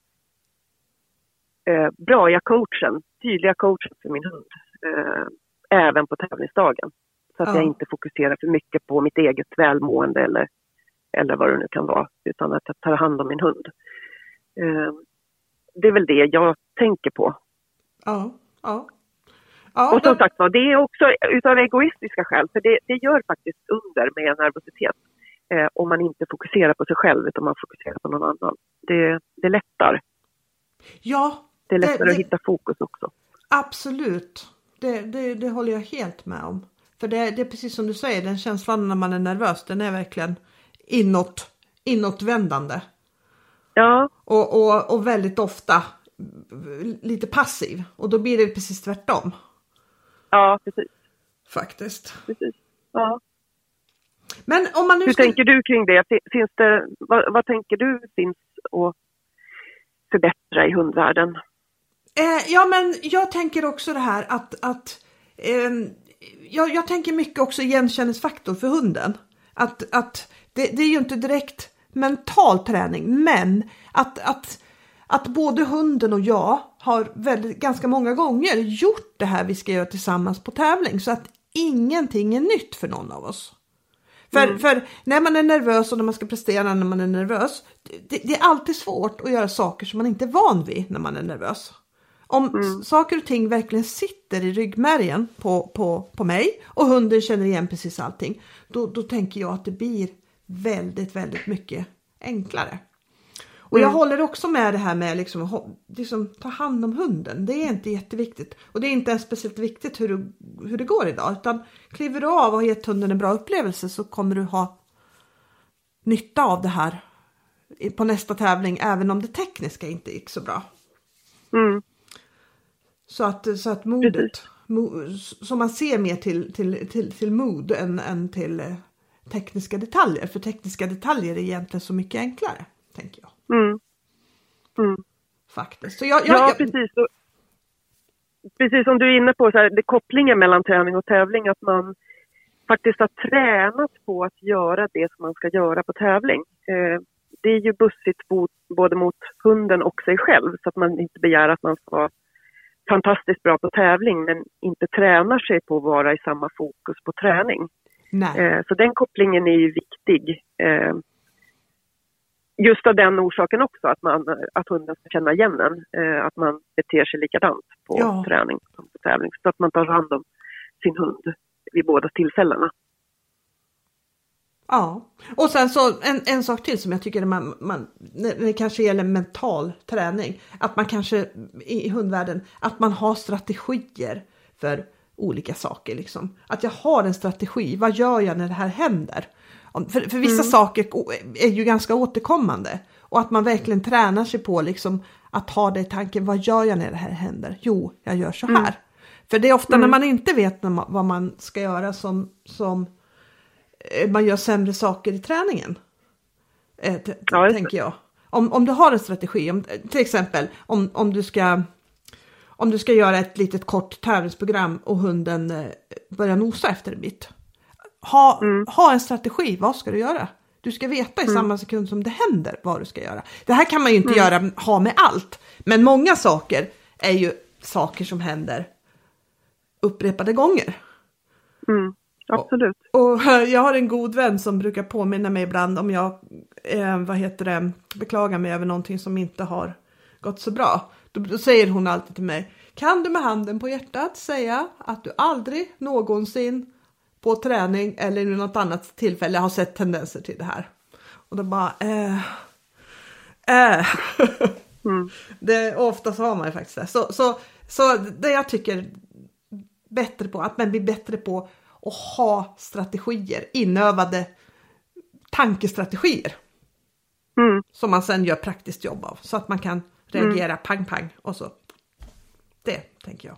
eh, bra coachen, tydliga coachen för min hund. Eh, även på tävlingsdagen. Så att ja. jag inte fokuserar för mycket på mitt eget välmående eller, eller vad det nu kan vara. Utan att jag tar hand om min hund. Eh, det är väl det jag tänker på. Ja, ja. Ja, och som sagt var, det är också utav egoistiska skäl, för det, det gör faktiskt under med nervositet. Eh, om man inte fokuserar på sig själv utan man fokuserar på någon annan. Det, det lättar. Ja. Det är lättare det, att hitta fokus också. Absolut. Det, det, det håller jag helt med om. För det, det är precis som du säger, den känslan när man är nervös, den är verkligen inåt, inåtvändande. Ja. Och, och, och väldigt ofta lite passiv och då blir det precis tvärtom. Ja, precis. Faktiskt. Precis. Ja. Men om man nu Hur ska... tänker du kring det? Finns det vad, vad tänker du finns att förbättra i hundvärlden? Eh, ja, men jag tänker också det här att, att eh, jag, jag, tänker mycket också igenkänningsfaktor för hunden. Att, att det, det, är ju inte direkt mental träning, men att, att, att både hunden och jag har väldigt, ganska många gånger gjort det här vi ska göra tillsammans på tävling så att ingenting är nytt för någon av oss. För, mm. för när man är nervös och när man ska prestera när man är nervös, det, det, är alltid svårt att göra saker som man inte är van vid när man är nervös. Om mm. saker och ting verkligen sitter i ryggmärgen på, på, på mig och hunden känner igen precis allting, då, då tänker jag att det blir väldigt, väldigt mycket enklare. Och jag mm. håller också med det här med liksom, liksom ta hand om hunden. Det är inte jätteviktigt och det är inte ens speciellt viktigt hur, du, hur det går idag utan kliver du av och har gett hunden en bra upplevelse så kommer du ha nytta av det här på nästa tävling även om det tekniska inte gick så bra. Mm. Så att, så att modet, så man ser mer till, till, till, till mod än, än till eh, tekniska detaljer. För tekniska detaljer är egentligen så mycket enklare, tänker jag. Mm. Mm. Faktiskt. Så jag, jag, ja, jag... precis. precis som du är inne på, så här, det kopplingen mellan träning och tävling, att man faktiskt har tränat på att göra det som man ska göra på tävling. Eh, det är ju bussigt både mot hunden och sig själv så att man inte begär att man ska fantastiskt bra på tävling men inte tränar sig på att vara i samma fokus på träning. Eh, så den kopplingen är ju viktig. Eh, just av den orsaken också, att, man, att hunden ska känna igen en. Eh, att man beter sig likadant på ja. träning som på tävling. Så att man tar hand om sin hund vid båda tillfällena. Ja, och sen så en, en sak till som jag tycker man, man, när det kanske gäller mental träning, att man kanske i hundvärlden, att man har strategier för olika saker. Liksom. Att jag har en strategi, vad gör jag när det här händer? För, för vissa mm. saker är ju ganska återkommande och att man verkligen tränar sig på liksom, att ha det i tanken, vad gör jag när det här händer? Jo, jag gör så här. Mm. För det är ofta när mm. man inte vet vad man ska göra som, som man gör sämre saker i träningen. Eh, ja, tänker jag. Om, om du har en strategi, om, till exempel om, om, du ska, om du ska göra ett litet kort tävlingsprogram och hunden eh, börjar nosa efter en bit. Ha, mm. ha en strategi, vad ska du göra? Du ska veta i mm. samma sekund som det händer vad du ska göra. Det här kan man ju inte mm. göra, ha med allt, men många saker är ju saker som händer upprepade gånger. Mm. Absolut. Och, och, jag har en god vän som brukar påminna mig ibland om jag eh, vad heter det, beklagar mig över någonting som inte har gått så bra. Då, då säger hon alltid till mig, kan du med handen på hjärtat säga att du aldrig någonsin på träning eller i något annat tillfälle har sett tendenser till det här? Och då bara, eh, eh. Mm. det, ofta så har man ju faktiskt det. Så, så, så det jag tycker bättre på, att man blir bättre på och ha strategier, inövade tankestrategier. Mm. Som man sen gör praktiskt jobb av så att man kan reagera mm. pang pang och så. Det tänker jag.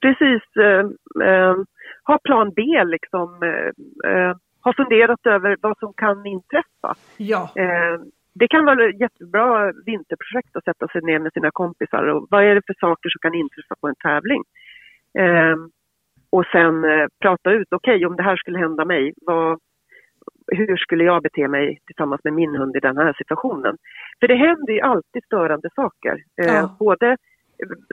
Precis. Eh, eh, ha plan B liksom. Eh, eh, ha funderat över vad som kan inträffa. Ja. Eh, det kan vara ett jättebra vinterprojekt att sätta sig ner med sina kompisar och vad är det för saker som kan inträffa på en tävling? Eh, och sen eh, prata ut, okej okay, om det här skulle hända mig, vad, hur skulle jag bete mig tillsammans med min hund i den här situationen? För det händer ju alltid störande saker. Eh, ja. Både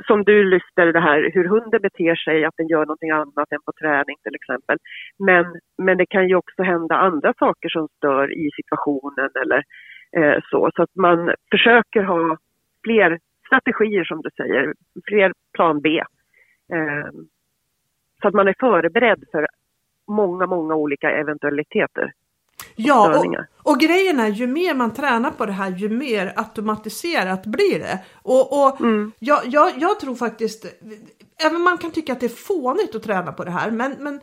som du lyfter det här hur hunden beter sig, att den gör någonting annat än på träning till exempel. Men, men det kan ju också hända andra saker som stör i situationen eller eh, så. Så att man försöker ha fler strategier som du säger, fler plan B. Eh, så att man är förberedd för många, många olika eventualiteter. Ja, och, och grejen är ju mer man tränar på det här ju mer automatiserat blir det. Och, och mm. jag, jag, jag tror faktiskt, även man kan tycka att det är fånigt att träna på det här, men, men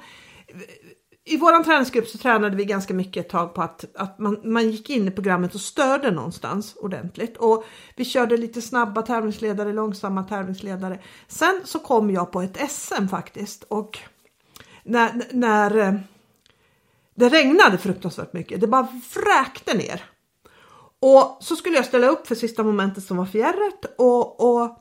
i våran träningsgrupp så tränade vi ganska mycket ett tag på att, att man, man gick in i programmet och störde någonstans ordentligt. Och vi körde lite snabba tävlingsledare, långsamma tävlingsledare. Sen så kom jag på ett SM faktiskt och när, när eh, det regnade fruktansvärt mycket, det bara vräkte ner. Och så skulle jag ställa upp för sista momentet som var fjärret och, och,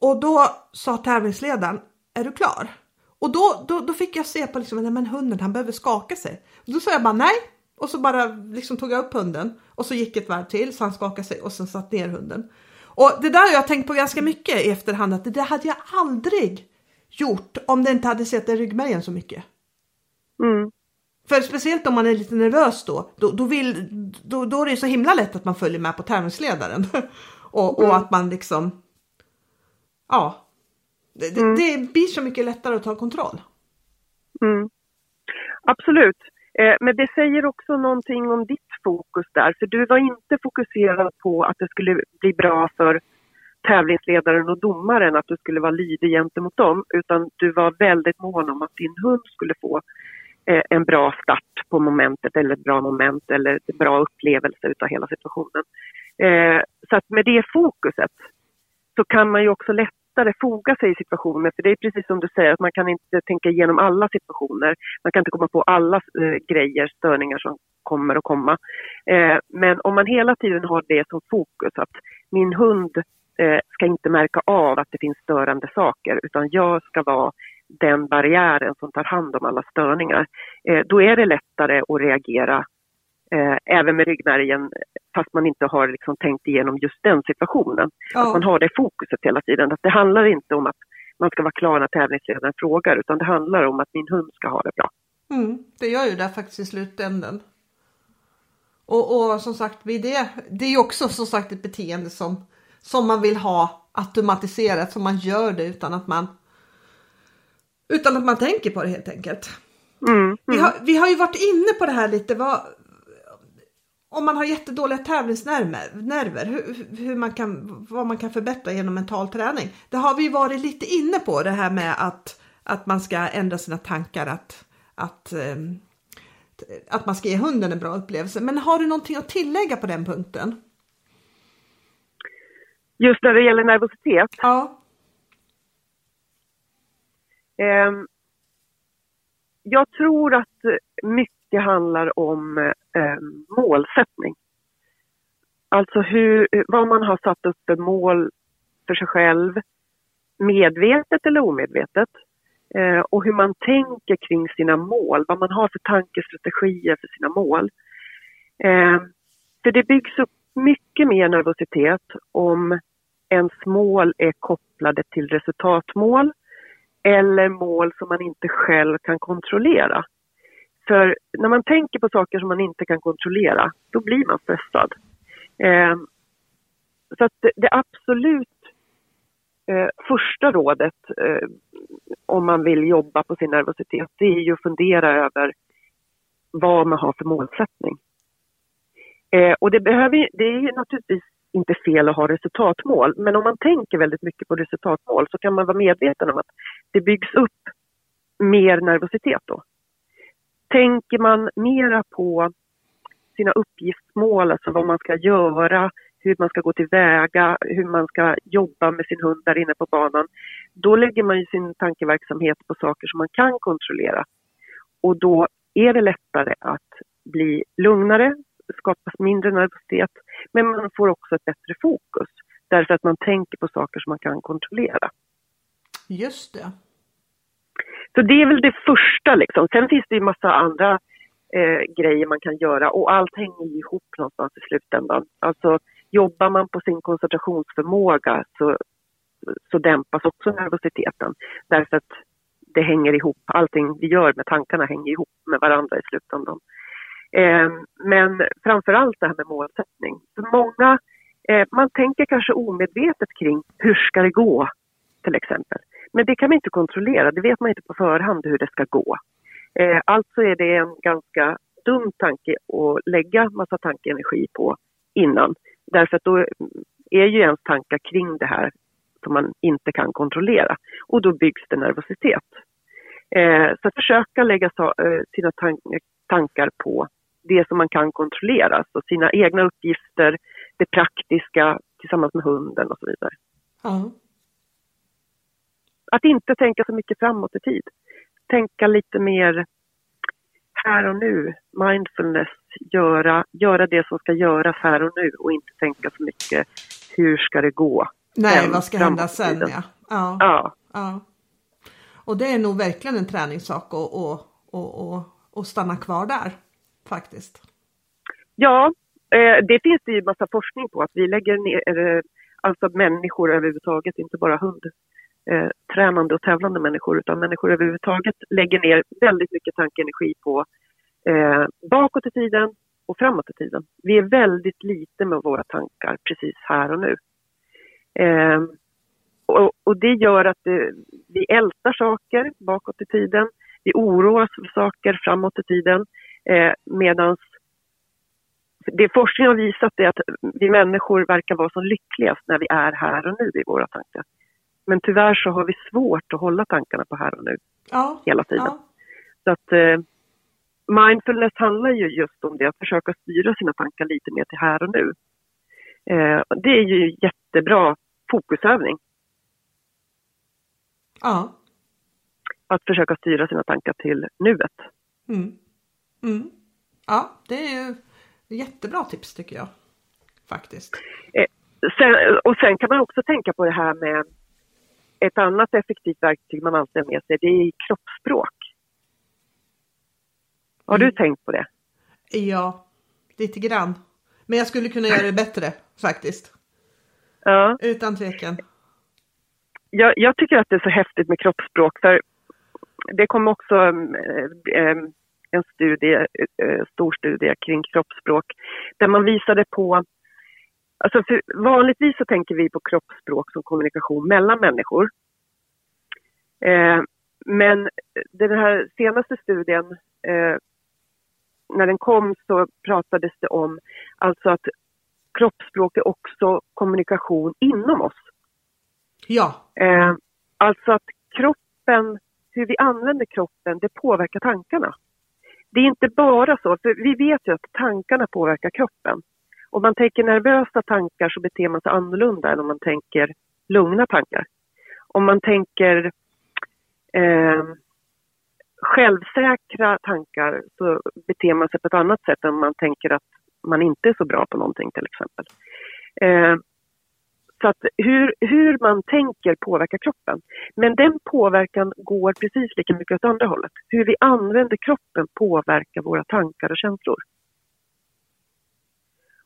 och då sa tävlingsledaren, är du klar? Och då, då, då fick jag se på liksom, nej men hunden han behöver skaka sig. Och då sa jag bara nej och så bara liksom tog jag upp hunden och så gick ett varv till så han skakade sig och sen satt ner hunden. Och det där har jag tänkt på ganska mycket i efterhand att det där hade jag aldrig gjort om det inte hade sett i ryggmärgen så mycket. Mm. För speciellt om man är lite nervös då, då, då, vill, då, då är det så himla lätt att man följer med på tävlingsledaren. och, och mm. att man liksom, ja, det, mm. det, blir så mycket lättare att ta kontroll. Mm. Absolut. Eh, men det säger också någonting om ditt fokus där, för du var inte fokuserad på att det skulle bli bra för tävlingsledaren och domaren, att du skulle vara lydig gentemot dem, utan du var väldigt mån om att din hund skulle få eh, en bra start på momentet eller ett bra moment eller en bra upplevelse utav hela situationen. Eh, så att med det fokuset så kan man ju också lätt lättare foga sig i situationer. För det är precis som du säger, att man kan inte tänka igenom alla situationer. Man kan inte komma på alla eh, grejer, störningar som kommer att komma. Eh, men om man hela tiden har det som fokus, att min hund eh, ska inte märka av att det finns störande saker, utan jag ska vara den barriären som tar hand om alla störningar. Eh, då är det lättare att reagera eh, även med ryggmärgen fast man inte har liksom tänkt igenom just den situationen. Ja. Att man har det fokuset hela tiden. Att det handlar inte om att man ska vara klar när tävlingsledaren frågar utan det handlar om att min hund ska ha det bra. Mm, det gör ju det faktiskt i slutändan. Och, och som sagt, det, det är också som sagt ett beteende som, som man vill ha automatiserat, så man gör det utan att man utan att man tänker på det helt enkelt. Mm, mm. Vi, har, vi har ju varit inne på det här lite, vad, om man har jättedåliga tävlingsnerver, hur, hur, man kan, vad man kan förbättra genom mental träning. Det har vi varit lite inne på det här med att, att man ska ändra sina tankar, att, att, ehm, att man ska ge hunden en bra upplevelse. Men har du någonting att tillägga på den punkten? Just när det gäller nervositet? Ja. Um, jag tror att mycket handlar om eh, målsättning. Alltså hur, vad man har satt upp för mål för sig själv, medvetet eller omedvetet. Eh, och hur man tänker kring sina mål, vad man har för tankestrategier för sina mål. Eh, för det byggs upp mycket mer nervositet om ens mål är kopplade till resultatmål eller mål som man inte själv kan kontrollera. För när man tänker på saker som man inte kan kontrollera, då blir man stressad. Eh, så att det, det absolut eh, första rådet eh, om man vill jobba på sin nervositet, det är ju att fundera över vad man har för målsättning. Eh, och det, behöver, det är ju naturligtvis inte fel att ha resultatmål, men om man tänker väldigt mycket på resultatmål så kan man vara medveten om att det byggs upp mer nervositet då tänker man mera på sina uppgiftsmål, alltså vad man ska göra, hur man ska gå tillväga, hur man ska jobba med sin hund där inne på banan. Då lägger man ju sin tankeverksamhet på saker som man kan kontrollera. Och då är det lättare att bli lugnare, skapas mindre nervositet, men man får också ett bättre fokus därför att man tänker på saker som man kan kontrollera. Just det. Så det är väl det första liksom. Sen finns det ju massa andra eh, grejer man kan göra och allt hänger ihop någonstans i slutändan. Alltså jobbar man på sin koncentrationsförmåga så, så dämpas också nervositeten därför att det hänger ihop. Allting vi gör med tankarna hänger ihop med varandra i slutändan. Eh, men framför allt det här med målsättning. För många, eh, man tänker kanske omedvetet kring hur ska det gå till exempel. Men det kan man inte kontrollera, det vet man inte på förhand hur det ska gå. Eh, alltså är det en ganska dum tanke att lägga massa tankeenergi på innan. Därför att då är ju ens tankar kring det här som man inte kan kontrollera och då byggs det nervositet. Eh, så att försöka lägga eh, sina tan tankar på det som man kan kontrollera, så sina egna uppgifter, det praktiska tillsammans med hunden och så vidare. Ja. Att inte tänka så mycket framåt i tid. Tänka lite mer här och nu, mindfulness, göra, göra det som ska göras här och nu och inte tänka så mycket hur ska det gå. Nej, vad ska hända sen ja. Ja. ja. ja. Och det är nog verkligen en träningssak att och, och, och, och stanna kvar där faktiskt. Ja, eh, det finns det ju massa forskning på att vi lägger ner, eh, alltså människor överhuvudtaget, inte bara hund, eh, tränande och tävlande människor utan människor överhuvudtaget lägger ner väldigt mycket tankeenergi på eh, bakåt i tiden och framåt i tiden. Vi är väldigt lite med våra tankar precis här och nu. Eh, och, och, det gör att det, vi ältar saker bakåt i tiden. Vi oroar oss för saker framåt i tiden. Eh, Medan det forskning har visat är att vi människor verkar vara som lyckligast när vi är här och nu i våra tankar. Men tyvärr så har vi svårt att hålla tankarna på här och nu ja, hela tiden. Ja. Så att eh, mindfulness handlar ju just om det, att försöka styra sina tankar lite mer till här och nu. Eh, det är ju jättebra fokusövning. Ja. Att försöka styra sina tankar till nuet. Mm. Mm. Ja, det är ju jättebra tips tycker jag. Faktiskt. Eh, sen, och sen kan man också tänka på det här med ett annat effektivt verktyg man alltid har med sig, det är kroppsspråk. Har du Mm. tänkt på det? Ja, lite grann. Men jag skulle kunna göra det bättre faktiskt. Ja. Utan tvekan. Jag, jag tycker att det är så häftigt med kroppsspråk för det kom också eh, eh, en studie, eh, stor studie kring kroppsspråk där man visade på Alltså vanligtvis så tänker vi på kroppsspråk som kommunikation mellan människor. Eh, men den här senaste studien, eh, när den kom så pratades det om alltså att kroppsspråk är också kommunikation inom oss. Ja, Eh, alltså att kroppen, hur vi använder kroppen, det påverkar tankarna. Det är inte bara så, för vi vet ju att tankarna påverkar kroppen. Om man tänker nervösa tankar så beter man sig annorlunda än om man tänker lugna tankar. Om man tänker eh, självsäkra tankar så beter man sig på ett annat sätt än om man tänker att man inte är så bra på någonting till exempel. Eh, så att hur, hur man tänker påverkar kroppen. Men den påverkan går precis lika mycket åt andra hållet. Hur vi använder kroppen påverkar våra tankar och känslor.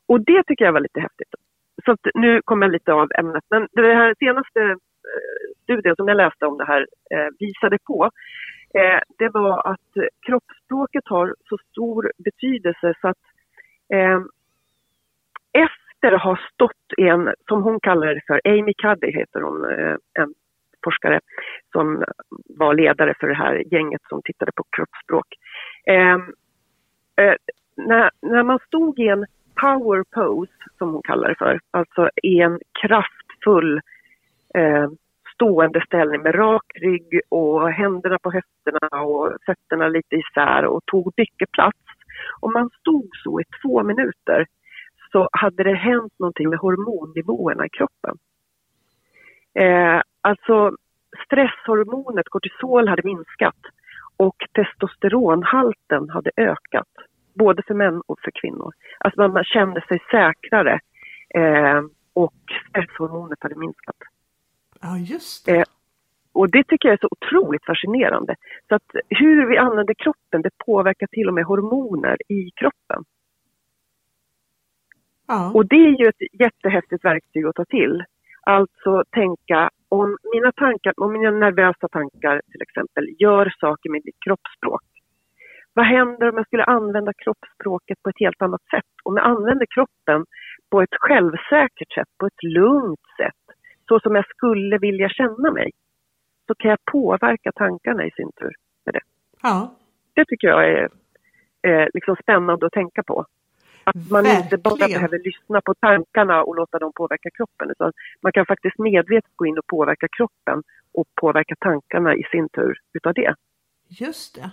Och det tycker jag var lite häftigt. Så att nu kommer jag lite av ämnet. Men det här senaste eh, studien som jag läste om det här eh, visade på eh, det var att kroppsspråket har så stor betydelse så att eh, efter att ha stått i en, som hon kallar det för, Amy Cuddy heter hon, en forskare som var ledare för det här gänget som tittade på kroppsspråk. Eh, eh, när, när man stod i en power pose, som hon kallar det för, alltså i en kraftfull eh, stående ställning med rak rygg och händerna på höfterna och fötterna lite isär och tog mycket plats. Om man stod så i två minuter så så hade det hänt någonting med hormonnivåerna i kroppen. Eh, alltså stresshormonet kortisol hade minskat och testosteronhalten hade ökat, både för män och för kvinnor. Alltså man kände sig säkrare eh, och stresshormonet hade minskat. Ja, just det. Eh, och det tycker jag är så otroligt fascinerande. Så att hur vi använder kroppen, det påverkar till och med hormoner i kroppen. Ja. Och det är ju ett jättehäftigt verktyg att ta till. Alltså tänka om mina tankar, om mina nervösa tankar till exempel gör saker med mitt kroppsspråk. Vad händer om jag skulle använda kroppsspråket på ett helt annat sätt? Om jag använder kroppen på ett självsäkert sätt, på ett lugnt sätt, så som jag skulle vilja känna mig, så kan jag påverka tankarna i sin tur med det. ja. Det tycker jag är eh, liksom spännande att tänka på. Att man inte bara Verkligen. behöver lyssna på tankarna och låta dem påverka kroppen utan man kan faktiskt medvetet gå in och påverka kroppen och påverka tankarna i sin tur utav det. Just det.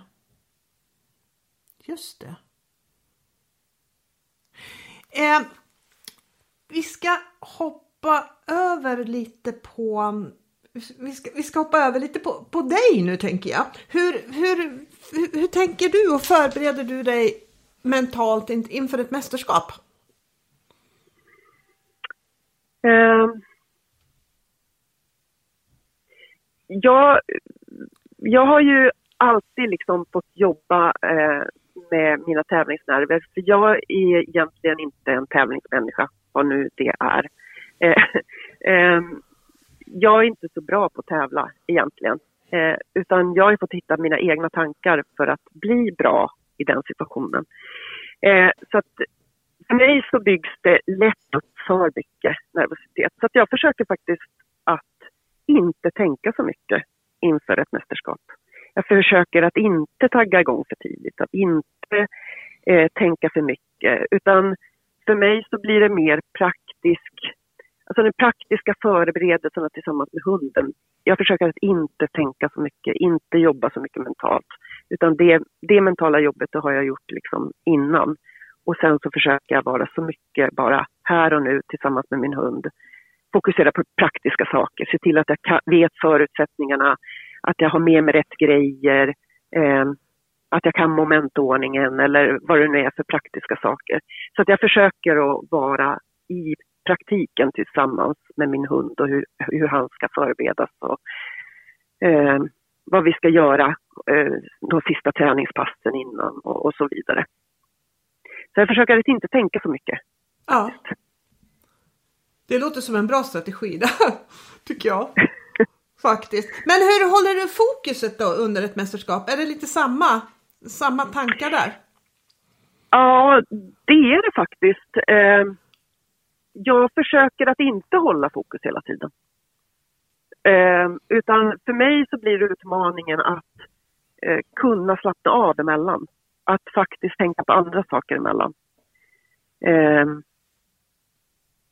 Just det. Eh, vi ska hoppa över lite på vi ska, vi ska hoppa över lite på, på dig nu tänker jag. Hur, hur, hur, hur tänker du och förbereder du dig mentalt in, inför ett mästerskap? Eh, jag, jag har ju alltid liksom fått jobba eh, med mina tävlingsnerver för jag är egentligen inte en tävlingsmänniska, vad nu det är. Eh, eh, jag är inte så bra på att tävla egentligen. Eh, utan jag har fått hitta mina egna tankar för att bli bra i den situationen. Eh, så att för mig så byggs det lätt upp för mycket nervositet. Så att jag försöker faktiskt att inte tänka så mycket inför ett mästerskap. Jag försöker att inte tagga igång för tidigt, att inte eh, tänka för mycket. Utan för mig så blir det mer praktisk, alltså den praktiska förberedelserna tillsammans med hunden. Jag försöker att inte tänka så mycket, inte jobba så mycket mentalt. Utan det, det mentala jobbet det har jag gjort liksom innan. Och sen så försöker jag vara så mycket bara här och nu tillsammans med min hund. Fokusera på praktiska saker, se till att jag kan, vet förutsättningarna, att jag har med mig rätt grejer, eh, att jag kan momentordningen eller vad det nu är för praktiska saker. Så att jag försöker att vara i praktiken tillsammans med min hund och hur, hur han ska förberedas och eh, vad vi ska göra eh, de sista träningspassen innan och, och så vidare. Så jag försöker att inte tänka så mycket. Ja. Det låter som en bra strategi där, tycker jag. Faktiskt. Men hur håller du fokuset då under ett mästerskap? Är det lite samma, samma tankar där? Ja, det är det faktiskt. Ehm, jag försöker att inte hålla fokus hela tiden. Ehm, utan för mig så blir det utmaningen att eh, kunna slappna av emellan. Att faktiskt tänka på andra saker emellan. Ehm,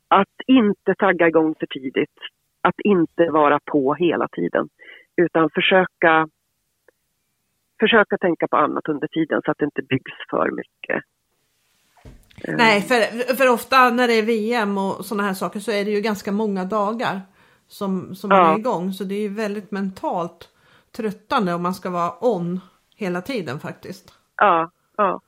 att inte tagga igång för tidigt. Att inte vara på hela tiden. Utan försöka, försöka tänka på annat under tiden så att det inte byggs för mycket. Eh, Nej, för, för ofta när det är VM och sådana här saker så är det ju ganska många dagar som, som man Ja. är igång. Så det är ju väldigt mentalt tröttande om man ska vara on hela tiden faktiskt. Ja, ja.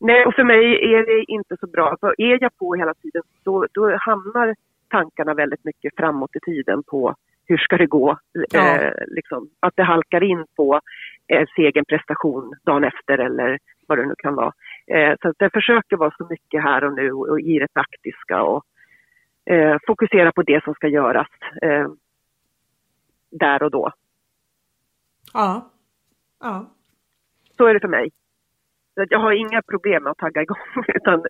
Nej, och för mig är det inte så bra. För är jag på hela tiden då, då hamnar tankarna väldigt mycket framåt i tiden på hur ska det gå? Ja. Eh, liksom, att det halkar in på eh, egen prestation dagen efter eller vad det nu kan vara. Eh, så att jag försöker vara så mycket här och nu och, och i det praktiska och eh, fokusera på det som ska göras eh, där och då. Ja. Ja. Så är det för mig. Så Jag har inga problem med att tagga igång utan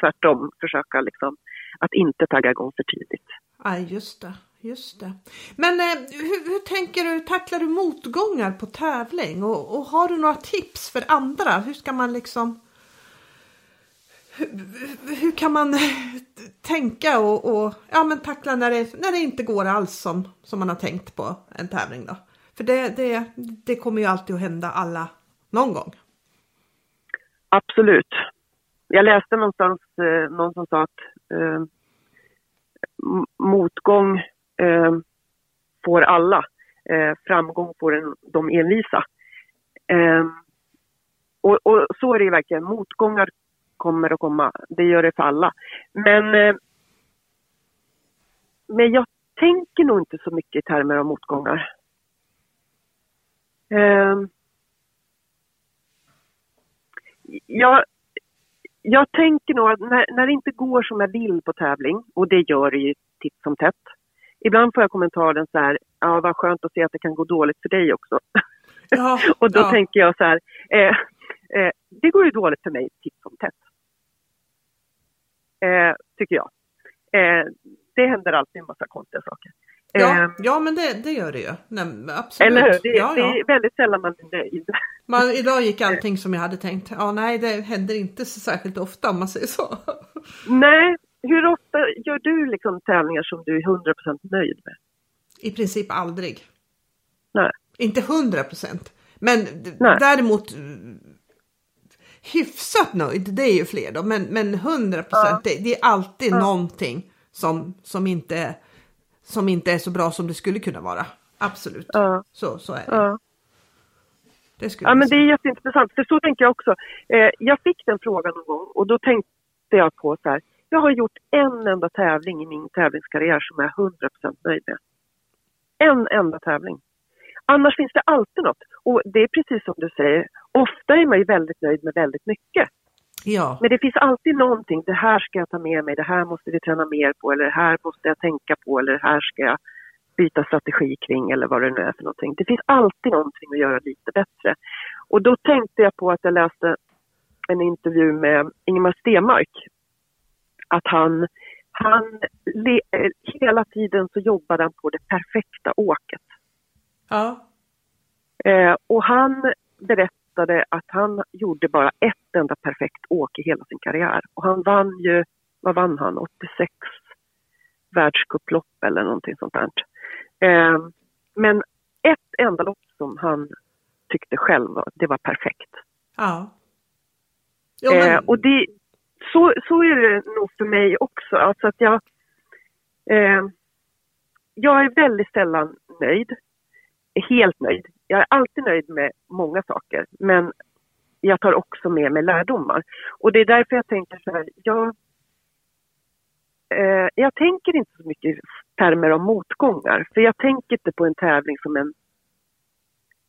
tvärtom försöka liksom att inte tagga igång för tidigt. Ja, just det. Just det. Men eh, hur, hur tänker du, tacklar du motgångar på tävling? Och, och har du några tips för andra? Hur ska man liksom... Hur, hur kan man tänka och, och ja, men tackla när det, när det inte går alls som, som man har tänkt på en tävling då? För det, det, det kommer ju alltid att hända alla någon gång. Absolut. jag läste någonstans eh, någon som sa att eh, motgång eh, får alla, eh, framgång får en, de envisa. Eh, och, och, så är det ju verkligen, motgångar kommer att komma, det gör det för alla. Men, eh, men jag tänker nog inte så mycket i termer av motgångar. Eh, jag, jag tänker nog att när, när det inte går som jag vill på tävling, och det gör det ju titt som tätt. Ibland får jag kommentaren så här, ja vad skönt att se att det kan gå dåligt för dig också. Ja, och då ja. tänker jag så här, eh, eh, det går ju dåligt för mig titt som tätt. Eh, tycker jag. Eh, det händer alltid en massa konstiga saker. Ja, eh, ja men det, det gör det ju. Nej, absolut. Eller hur? Det, ja, det är väldigt sällan man är nöjd. Man, idag gick allting som jag hade tänkt. Ja, nej, det händer inte så särskilt ofta om man säger så. Nej, hur ofta gör du liksom tävlingar som du är 100% nöjd med? I princip aldrig. Nej. Inte 100% men nej. däremot hyfsat nöjd, det är ju fler då, men, men 100% ja. det, det, är alltid ja. någonting som, som, inte, som inte är så bra som det skulle kunna vara. Absolut, ja. så, så är det. Ja. Det ja, men det är jätteintressant, för så tänker jag också. Eh, jag fick den frågan någon gång och då tänkte jag på så här, jag har gjort en enda tävling i min tävlingskarriär som jag är 100% nöjd med. En enda tävling. Annars finns det alltid något. Och det är precis som du säger, ofta är man ju väldigt nöjd med väldigt mycket. Ja. Men det finns alltid någonting, det här ska jag ta med mig, det här måste vi träna mer på eller det här måste jag tänka på eller det här ska jag byta strategi kring eller vad det nu är för någonting. Det finns alltid någonting att göra lite bättre. Och då tänkte jag på att jag läste en intervju med Ingemar Stenmark att han, han le, eh, hela tiden så jobbade han på det perfekta åket. Ja. Eh, och han berättade att han gjorde bara ett enda perfekt åk i hela sin karriär. Och han vann ju, vad vann han, 86 världscuplopp eller någonting sånt där. Eh, men ett enda lopp som han tyckte själv det var perfekt. Ja. Jo, men... eh, och det, så, så är det nog för mig också. Alltså att jag, eh, jag är väldigt sällan nöjd. Helt nöjd. Jag är alltid nöjd med många saker, men jag tar också med mig lärdomar. Och det är därför jag tänker så här, jag, eh, jag tänker inte så mycket i termer av motgångar, för jag tänker inte på en tävling som en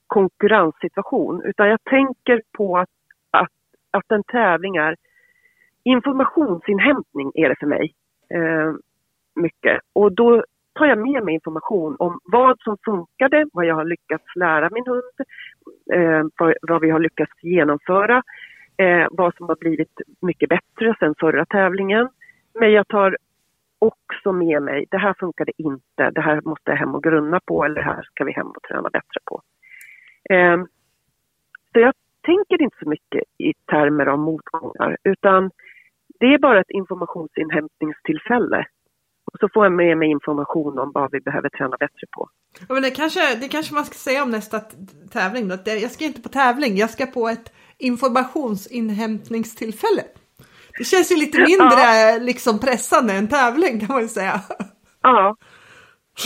konkurrenssituation, utan jag tänker på att, att, att en tävling är informationsinhämtning är det för mig. Eh, mycket. Och då tar jag med mig information om vad som funkade, vad jag har lyckats lära min hund, eh, vad, vad, vi har lyckats genomföra, eh, vad som har blivit mycket bättre sen förra tävlingen. Men jag tar också med mig, det här funkade inte, det här måste jag hem och grunna på eller det här ska vi hem och träna bättre på. Eh, så jag tänker inte så mycket i termer av motgångar utan det är bara ett informationsinhämtningstillfälle. Och så får jag med mig information om vad vi behöver träna bättre på. Ja, men det, kanske, det kanske man ska säga om nästa tävling. Då. Jag ska inte på tävling, jag ska på ett informationsinhämtningstillfälle. Det känns ju lite mindre ja. liksom pressande än tävling kan man ju säga. Ja.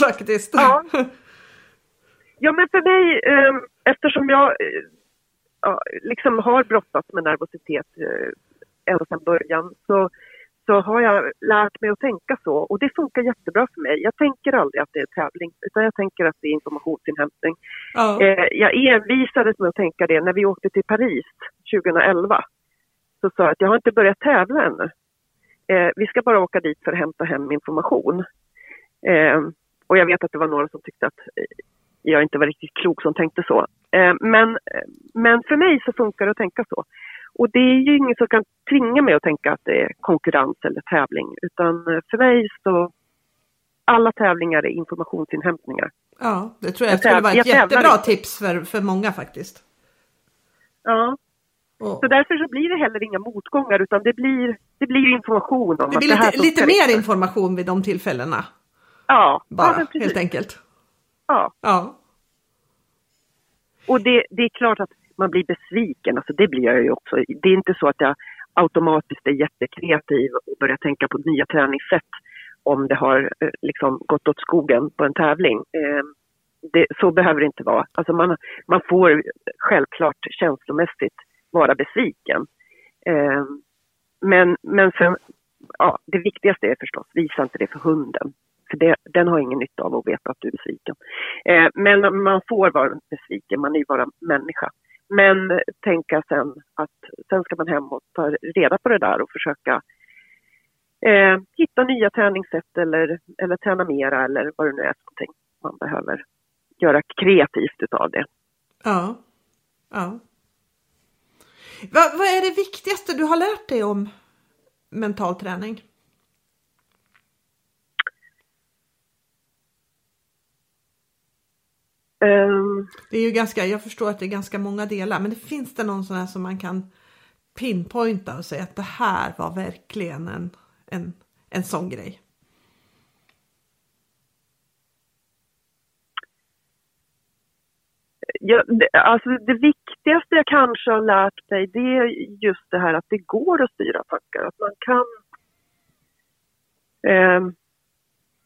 Faktiskt. Ja. ja, men för mig, eh, eftersom jag eh, liksom har brottats med nervositet eh, ända sedan början så, så har jag lärt mig att tänka så och det funkar jättebra för mig. Jag tänker aldrig att det är tävling utan jag tänker att det är informationsinhämtning. Ja. Eh, jag envisades med att tänka det när vi åkte till Paris 2011. Så sa jag att jag har inte börjat tävla ännu. Eh, vi ska bara åka dit för att hämta hem information. Eh, och jag vet att det var några som tyckte att jag inte var riktigt klok som tänkte så. Eh, men, men för mig så funkar det att tänka så. Och det är ju ingen som kan tvinga mig att tänka att det är konkurrens eller tävling. Utan för mig så, alla tävlingar är informationsinhämtningar. Ja, det tror jag, jag skulle vara ett jättebra inte. tips för, för många faktiskt. Ja. Oh. Så därför så blir det heller inga motgångar utan det blir, det blir information om det blir lite, det lite mer information vid de tillfällena. Ja, bara ja, helt enkelt. Ja. ja. Och det, det är klart att man blir besviken, alltså det blir jag ju också. Det är inte så att jag automatiskt är jättekreativ och börjar tänka på nya träningssätt om det har eh, liksom gått åt skogen på en tävling. Eh, det, så behöver det inte vara. Alltså man, man får självklart känslomässigt vara besviken. Eh, men, men sen, ja, det viktigaste är förstås, visa inte det för hunden. För det, den har ingen nytta av att veta att du är besviken. Eh, men man får vara besviken, man är ju bara människa. Men tänka sen att sen ska man hem och ta reda på det där och försöka eh, hitta nya träningssätt eller, eller träna mera eller vad det nu är någonting man behöver göra kreativt utav det. Ja. ja. Vad, vad är det viktigaste du har lärt dig om mental träning? Um, det är ju ganska, jag förstår att det är ganska många delar, men det finns det någon sån här som man kan pinpointa och säga att det här var verkligen en, en, en sån grej? Ja, det, alltså det viktigaste jag kanske har lärt mig det är just det här att det går att styra tankar. Att man kan eh,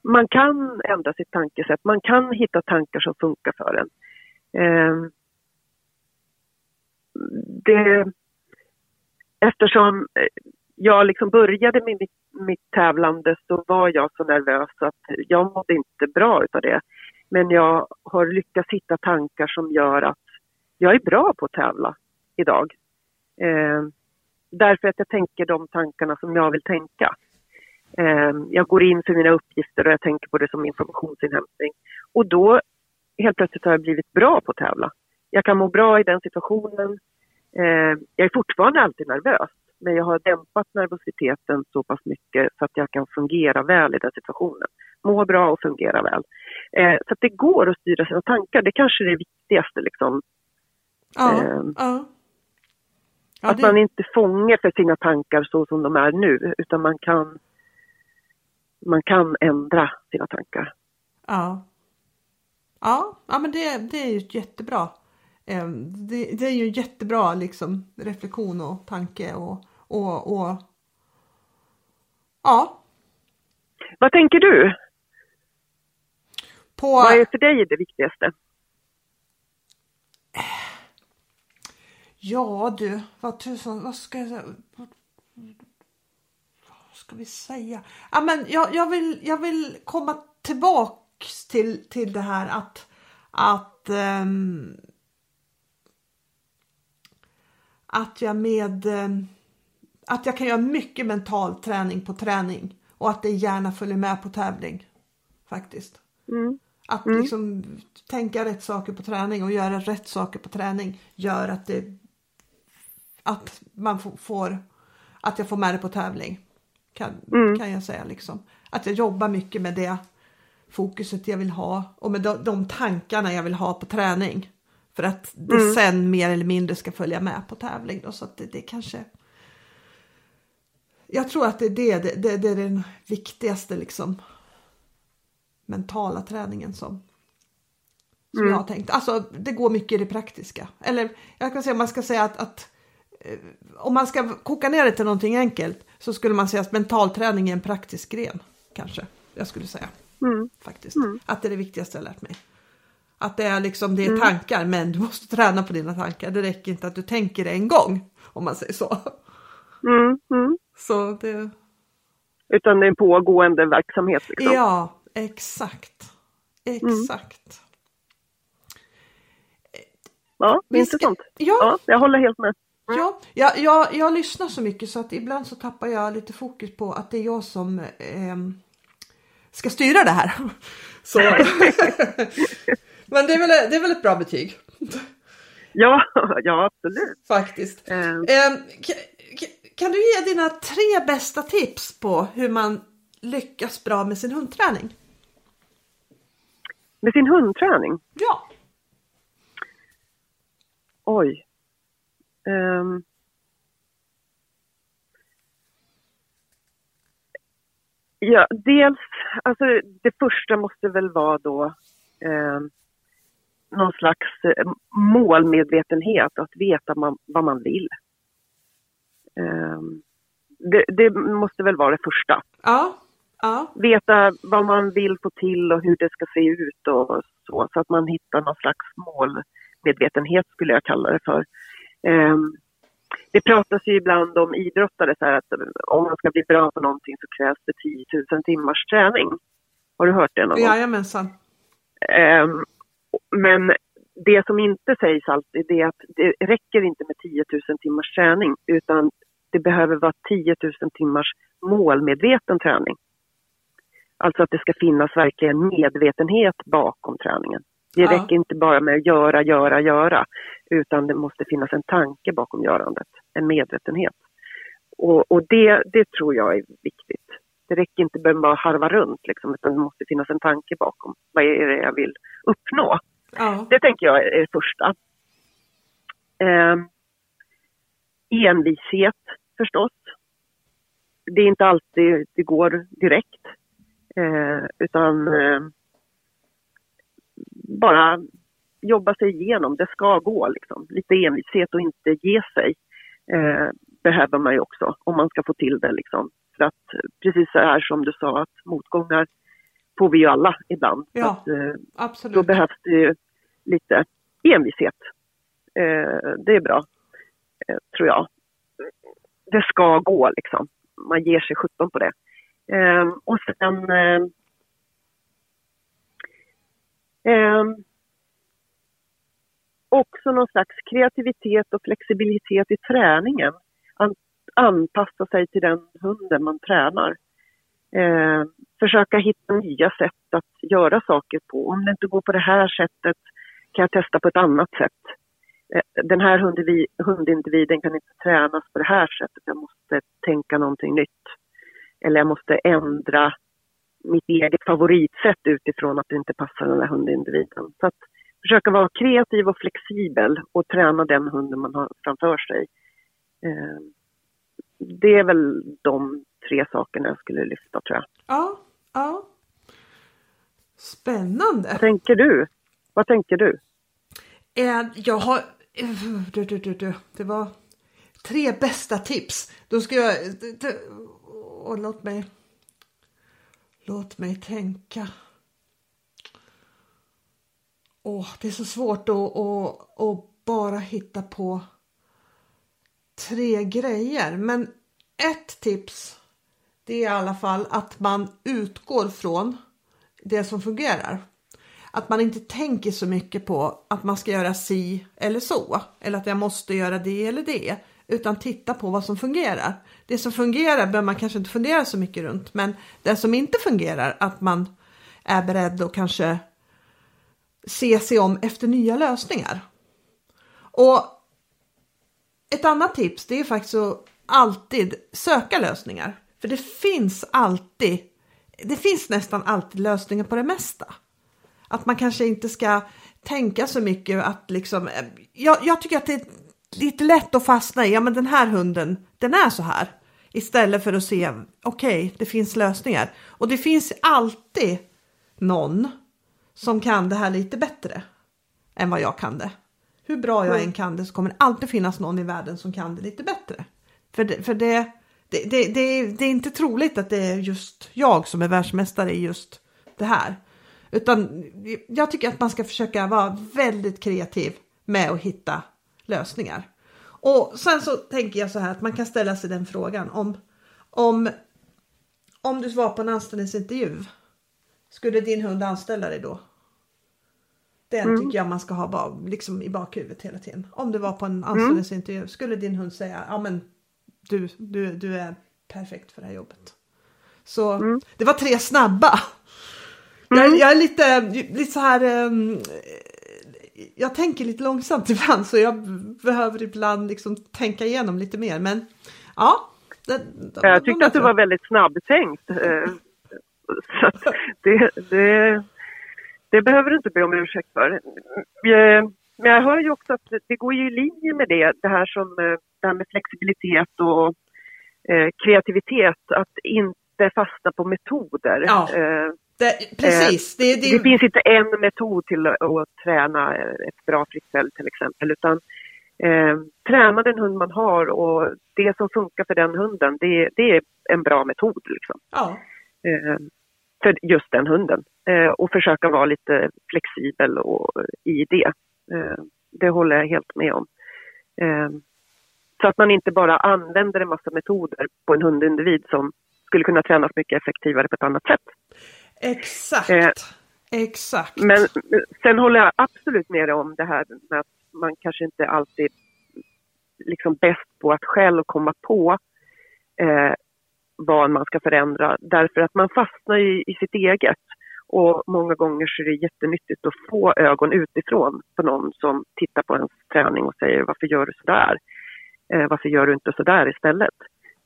man kan ändra sitt tankesätt. Man kan hitta tankar som funkar för en. Eh, det, eftersom eh, jag liksom började med mitt, mitt tävlande så var jag så nervös att jag mådde inte bra utav det. Men jag har lyckats hitta tankar som gör att jag är bra på att tävla idag. Eh, därför att jag tänker de tankarna som jag vill tänka. Eh, jag går in för mina uppgifter och jag tänker på det som informationsinhämtning. Och då helt plötsligt har jag blivit bra på att tävla. Jag kan må bra i den situationen. Eh, jag är fortfarande alltid nervös men jag har dämpat nervositeten så pass mycket så att jag kan fungera väl i den situationen. Må bra och fungera väl. Eh, så att det går att styra sina tankar, det kanske är det viktigaste liksom. Ja, ja. Ja, att det... man inte fångar för sina tankar så som de är nu utan man kan man kan ändra sina tankar. Ja. Ja, ja men det, det är ju jättebra. Eh, det, det, är ju jättebra liksom reflektion och tanke och, och, och ja. Vad tänker du? På... Vad är för dig det viktigaste? Ja du, vad tusan, vad ska jag säga? Ska vi säga? Ja, men jag, jag, vill, jag vill komma tillbaks till, till det här att, att um, att jag med um, att jag kan göra mycket mental träning på träning och att det gärna följer med på tävling. Faktiskt. Mm. Att mm. liksom tänka rätt saker på träning och göra rätt saker på träning gör att det att man får att jag får med det på tävling. Kan, mm. kan jag säga liksom. Att jag jobbar mycket med det fokuset jag vill ha och med de, de tankarna jag vill ha på träning. För att det mm. sen mer eller mindre ska följa med på tävling. Då, så att det, det kanske jag tror att det är det, det, det, det är den viktigaste liksom mentala träningen som, som mm. jag har tänkt. Alltså det går mycket i det praktiska. Eller jag kan säga man ska säga att, att eh, om man ska koka ner det till någonting enkelt så skulle man säga att mentalträning är en praktisk gren. Kanske jag skulle säga. Mm. Faktiskt. Mm. Att det är det viktigaste jag lärt mig. Att det är liksom det är mm. tankar men du måste träna på dina tankar. Det räcker inte att du tänker det en gång om man säger så. Mm, mm. Så det... Utan det är en pågående verksamhet? Liksom. Ja, exakt. Exakt. Ja, intressant. Ja. ja, jag håller helt med. Mm. Ja, jag, jag, jag lyssnar så mycket så att ibland så tappar jag lite fokus på att det är jag som eh, ska styra det här. Så. Men det är, väl, det är väl ett bra betyg? Ja, ja absolut. Faktiskt. Mm. Eh, kan du ge dina tre bästa tips på hur man lyckas bra med sin hundträning? Med sin hundträning? Ja. Oj. Um. Ja, dels, alltså det första måste väl vara då eh, någon slags målmedvetenhet, att veta man, vad man vill. Ehm, det, det måste väl vara det första. Ja. ja. Veta vad man vill få till och hur det ska se ut och så, så att man hittar någon slags målmedvetenhet skulle jag kalla det för. Ehm, det pratas ju ibland om idrottare så här att om man ska bli bra på någonting så krävs det 10 000 timmars träning. Har du hört det någon gång? Jajamensan. Um, men det som inte sägs alltid är att det räcker inte med 10 000 timmars träning utan det behöver vara 10 000 timmars målmedveten träning. Alltså att det ska finnas verkligen medvetenhet bakom träningen. Det ja. räcker inte bara med att göra, göra, göra utan det måste finnas en tanke bakom görandet, en medvetenhet. Och, och det, det tror jag är viktigt. Det räcker inte med bara harva runt liksom, utan det måste finnas en tanke bakom. Vad är det jag vill uppnå? Ja. Det tänker jag är det första. Eh, envishet förstås. Det är inte alltid det går direkt. Eh, utan eh, bara jobba sig igenom. Det ska gå liksom. Lite envishet och inte ge sig eh, behöver man ju också om man ska få till det liksom. För att precis så här som du sa att motgångar får vi ju alla ibland. Ja, att, eh, absolut. Då behövs det ju lite envishet. Eh, det är bra, eh, tror jag. Det ska gå liksom. Man ger sig sjutton på det. Eh, och sen eh, också någon slags kreativitet och flexibilitet i träningen. An anpassa sig till den hunden man tränar. Eh, försöka hitta nya sätt att göra saker på. Om det inte går på det här sättet kan jag testa på ett annat sätt. Eh, den här hundindividen kan inte tränas på det här sättet. Jag måste tänka någonting nytt. Eller jag måste ändra mitt eget favoritsätt utifrån att det inte passar den här hundindividen. Så att försöka vara kreativ och flexibel och träna den hunden man har framför sig. Eh, det är väl de tre sakerna jag skulle lyfta tror jag. Ja, ja. Spännande. Vad tänker du? Vad tänker du? Eh, jag har... Du, du, du, du. Det var tre bästa tips. Då ska jag... Och låt mig... Låt mig tänka. Åh, det är så svårt att, att, att bara hitta på tre grejer. Men ett tips det är i alla fall att man utgår från det som fungerar. Att man inte tänker så mycket på att man ska göra si eller så eller att jag måste göra det eller det utan titta på vad som fungerar. Det som fungerar behöver man kanske inte fundera så mycket runt men det som inte fungerar att man är beredd att kanske se sig om efter nya lösningar. Och ett annat tips det är faktiskt att alltid söka lösningar. För det finns alltid, det finns nästan alltid lösningar på det mesta. Att man kanske inte ska tänka så mycket att liksom, eh, jag, jag tycker att det är lite lätt att fastna i, ja men den här hunden, den är så här. Istället för att se, okej, okay, det finns lösningar. Och det finns alltid någon som kan det här lite bättre än vad jag kan det. Hur bra jag mm. än kan det så kommer det alltid finnas någon i världen som kan det lite bättre. För det, för det, det, det, det, det är inte troligt att det är just jag som är världsmästare i just det här. Utan jag tycker att man ska försöka vara väldigt kreativ med att hitta lösningar. Och sen så tänker jag så här att man kan ställa sig den frågan om om om du var på en anställningsintervju. Skulle din hund anställa dig då? Den mm. tycker jag man ska ha liksom i bakhuvudet hela tiden. Om du var på en mm. anställningsintervju, skulle din hund säga ja men du, du, du är perfekt för det här jobbet. Så mm. det var tre snabba. Mm. Jag, jag, är lite, lite så här, um, jag tänker lite långsamt ibland så jag behöver ibland liksom tänka igenom lite mer. Men ja. Det, de, jag tyckte att du var väldigt snabbtänkt. Eh, så det, det, det behöver du inte be om ursäkt för. Eh, men jag hör ju också att det går ju i linje med det, det här som eh, det här med flexibilitet och kreativitet, att inte fasta på metoder. Ja, det, precis. Det, det, det, finns inte en metod till att träna ett bra flyktfält till exempel, utan Eh, träna den hund man har och det som funkar för den hunden, det, det är en bra metod. Liksom. Ja. Eh, för just den hunden. Eh, och försöka vara lite flexibel och, i det. Eh, det håller jag helt med om. Eh, så att man inte bara använder en massa metoder på en hundindivid som skulle kunna tränas mycket effektivare på ett annat sätt. Exakt. Eh, Exakt. Men sen håller jag absolut med dig om det här med att man kanske inte alltid liksom bäst på att själv komma på eh, vad man ska förändra därför att man fastnar i, i sitt eget. Och många gånger så är det jättenyttigt att få ögon utifrån på någon som tittar på ens träning och säger varför gör du sådär? Eh, varför gör du inte sådär istället?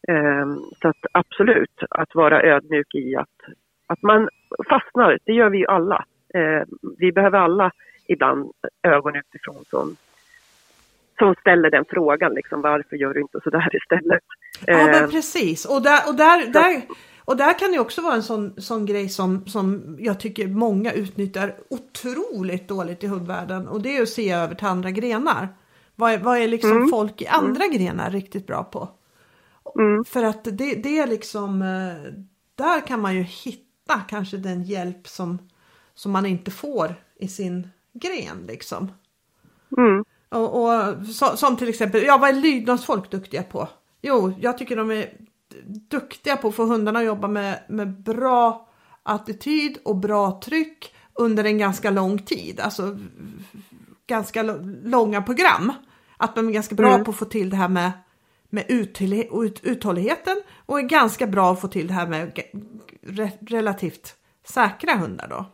Eh, så att absolut, att vara ödmjuk i att, att man fastnar, det gör vi ju alla. Eh, vi behöver alla ibland ögon utifrån som, som ställer den frågan, liksom, varför gör du inte sådär istället? Ja men Eh, precis och där, och där, där, och där kan det också vara en sån, sån grej som, som jag tycker många utnyttjar otroligt dåligt i hundvärlden och det är att se över till andra grenar. Vad är, vad är liksom folk i andra grenar riktigt bra på? Mm. För att det, det är liksom, eh, där kan man ju hitta kanske den hjälp som, som man inte får i sin gren liksom. mm, Och, och så, som till exempel, ja vad är lydnadsfolk duktiga på? Jo, jag tycker de är duktiga på att få hundarna att jobba med, med bra attityd och bra tryck under en ganska lång tid. Alltså ganska långa program. Att de är ganska bra Mm. på att få till det här med, med uthålli- ut, uthålligheten och är ganska bra att få till det här med re, relativt säkra hundar då.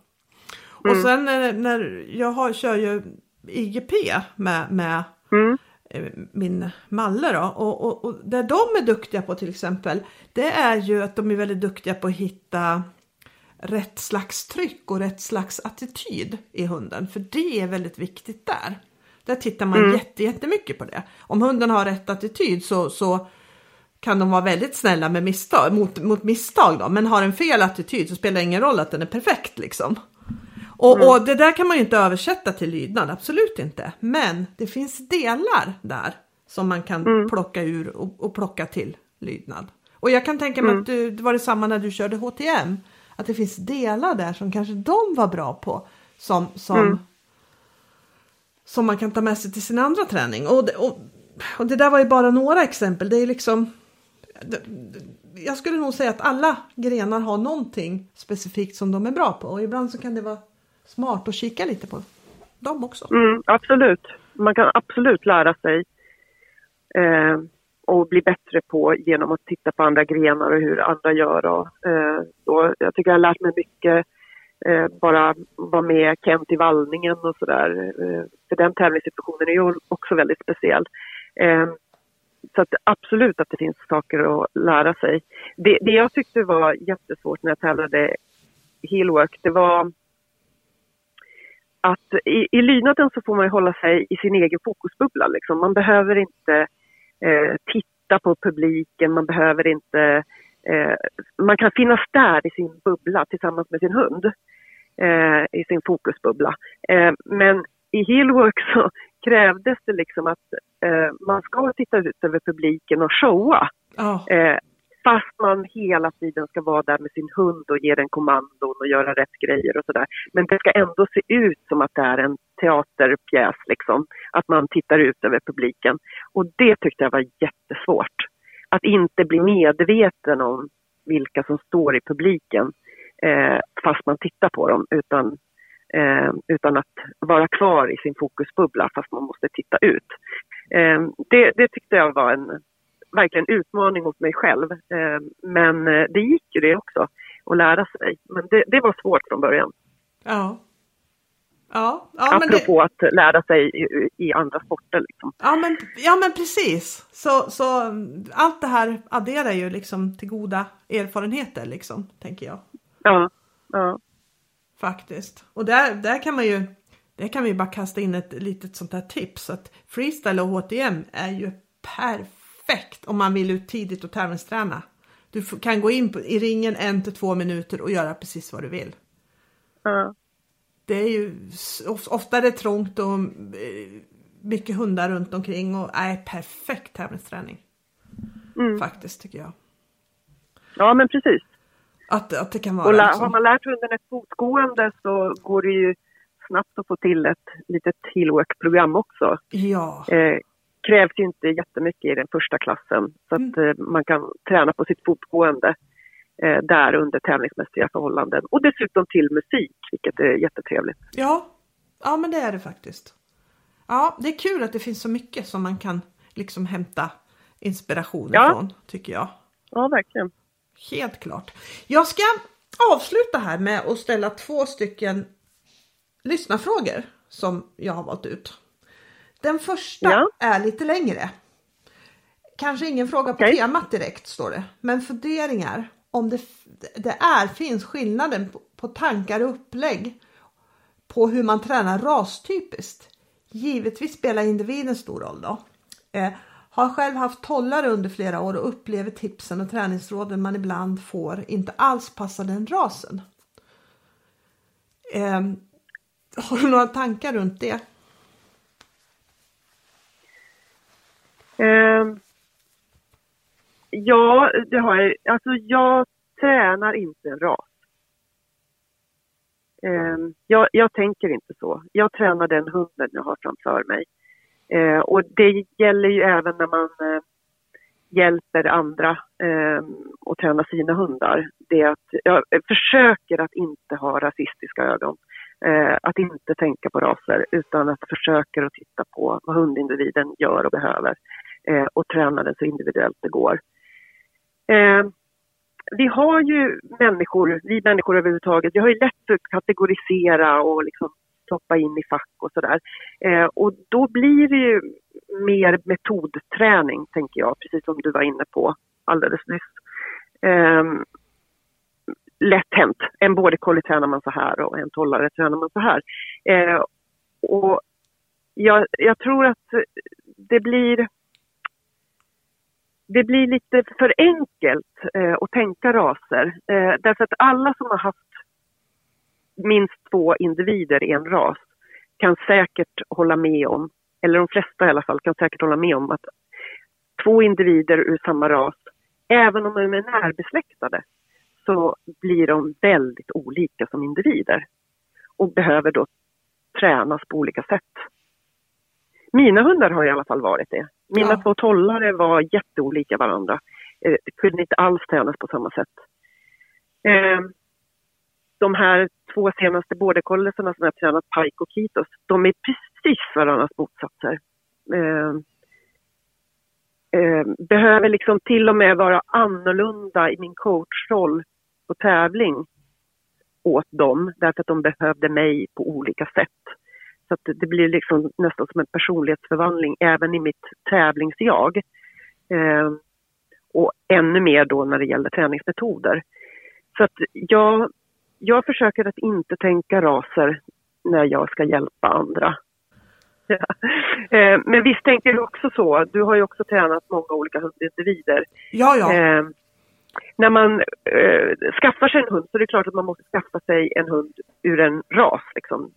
Och sen när, när jag har, kör ju IGP med, med mm, eh, min Malle då. Och, och, och det de är duktiga på till exempel, det är ju att de är väldigt duktiga på att hitta rätt slags tryck och rätt slags attityd i hunden. För det är väldigt viktigt där. Där tittar man Mm. jätte, jättemycket på det. Om hunden har rätt attityd så, så kan de vara väldigt snälla med misstag, mot, mot misstag då. Men har en fel attityd så spelar det ingen roll att den är perfekt liksom. Och, och det där kan man ju inte översätta till lydnad, absolut inte. Men det finns delar där som man kan plocka ur och, och plocka till lydnad. Och jag kan tänka mig att du, det var detsamma när du körde HTM. Att det finns delar där som kanske de var bra på. Som, som, som man kan ta med sig till sin andra träning. Och och, och det där var ju bara några exempel. Det är liksom jag skulle nog säga att alla grenar har någonting specifikt som de är bra på och ibland så kan det vara smart att kika lite på dem också. mm, absolut. Man kan absolut lära sig eh, och bli bättre på genom att titta på andra grenar och hur andra gör. Och, eh, och jag tycker jag har lärt mig mycket eh, bara vara med Kent i vallningen och sådär. Eh, för den tävlingssituationen är ju också väldigt speciell. Eh, så att absolut att det finns saker att lära sig. Det, det jag tyckte var jättesvårt när jag tävlade heelwork, det var att i, i lydnaden så får man ju hålla sig i sin egen fokusbubbla. Liksom. Man behöver inte eh, titta på publiken, man behöver inte... Eh, man kan finnas där i sin bubbla tillsammans med sin hund, eh, i sin fokusbubbla. Eh, men i heelwork så krävdes det liksom att eh, man ska titta ut över publiken och showa. Ja, Eh, fast man hela tiden ska vara där med sin hund och ge den kommandon och göra rätt grejer och sådär. Men det ska ändå se ut som att det är en teaterpjäs liksom. Att man tittar ut över publiken. Och det tyckte jag var jättesvårt. Att inte bli medveten om vilka som står i publiken eh, fast man tittar på dem utan, eh, utan att vara kvar i sin fokusbubbla fast man måste titta ut. Eh, det, det tyckte jag var en verkligen utmaning mot mig själv. Eh, men eh, det gick ju det också att lära sig. Men det, det var svårt från början. ja. Ja, ja, men det, Apropå att lära sig i, i andra sporter. Liksom. ja, men, ja men precis. Så, så allt det här adderar ju liksom till goda erfarenheter liksom, tänker jag. Ja, ja. Faktiskt. Och där, där kan man ju där kan vi bara kasta in ett litet sånt här tips att freestyle och HTM är ju perfekt om man vill ut tidigt och tävlingsträna. Du kan gå in i ringen en till två minuter och göra precis vad du vill. ja. Det är ju ofta är det trångt och eh, mycket hundar runt omkring och är perfekt tävlingsträning. Mm. Faktiskt tycker jag. Ja, men precis. Att, att det kan Och vara la, liksom, har man lärt hunden ett fotgående så går det ju snabbt att få till ett litet heelwork-program också. Ja, Eh, krävs ju inte jättemycket i den första klassen så att Mm. eh, man kan träna på sitt fotgående eh, där under tävlingsmässiga förhållanden. Och dessutom till musik, vilket är jättetrevligt. ja, ja men det är det faktiskt. Ja, det är kul att det finns så mycket som man kan liksom hämta inspiration Ja. ifrån tycker jag. Ja, verkligen. Helt klart. Jag ska avsluta här med att ställa två stycken lyssnarfrågor som jag har valt ut. Den första Ja. är lite längre. Kanske ingen fråga på Okej. temat direkt står det, men funderingar om det, det är, finns skillnaden på, på tankar och upplägg på hur man tränar rastypiskt. Givetvis spelar individen stor roll då. Eh, har själv haft tollare under flera år och upplever tipsen och träningsråden man ibland får inte alls passar den rasen. Eh, har du några tankar runt det? Eh, ja, det har jag. Alltså jag tränar inte en ras. Eh, jag, jag tänker inte så. Jag tränar den hunden jag har framför mig. Eh, och det gäller ju även när man eh, hjälper andra eh, att träna sina hundar. Det att jag eh, försöker att inte ha rasistiska ögon. Eh, att inte tänka på raser utan att försöka att titta på vad hundindividen gör och behöver eh, och träna den så individuellt det går. Eh, vi har ju människor, vi människor överhuvudtaget, vi har ju lätt att kategorisera och liksom stoppa in i fack och sådär. Eh, och då blir det ju mer metodträning, tänker jag, precis som du var inne på alldeles nyss. Eh, lätt hänt. En border collie tränar man så här och en tollare tränar man så här. Eh, och jag, jag tror att det blir det blir lite för enkelt eh, att tänka raser. Eh, därför att alla som har haft minst två individer i en ras kan säkert hålla med om, eller de flesta i alla fall, kan säkert hålla med om att två individer ur samma ras, även om de är närbesläktade, så blir de väldigt olika som individer och behöver då tränas på olika sätt. Mina hundar har i alla fall varit det. Mina Ja. två tollare var jätteolika varandra. Eh, kunde inte alls tränas på samma sätt. Eh, de här två senaste bordercollierna som jag har tränat, Pike och Kitos, de är precis varandras motsatser. Eh, eh, behöver liksom till och med vara annorlunda i min coachroll på tävling åt dem därför att de behövde mig på olika sätt. Så att det blir liksom nästan som en personlighetsförvandling även i mitt tävlingsjag. Eh, och ännu mer då när det gäller träningsmetoder. Så att jag, jag försöker att inte tänka raser när jag ska hjälpa andra. Ja. Eh, men visst tänker du också så, du har ju också tränat många olika hundindivider. Ja, ja. Eh, när man eh, skaffar sig en hund så är det klart att man måste skaffa sig en hund ur en ras. Liksom.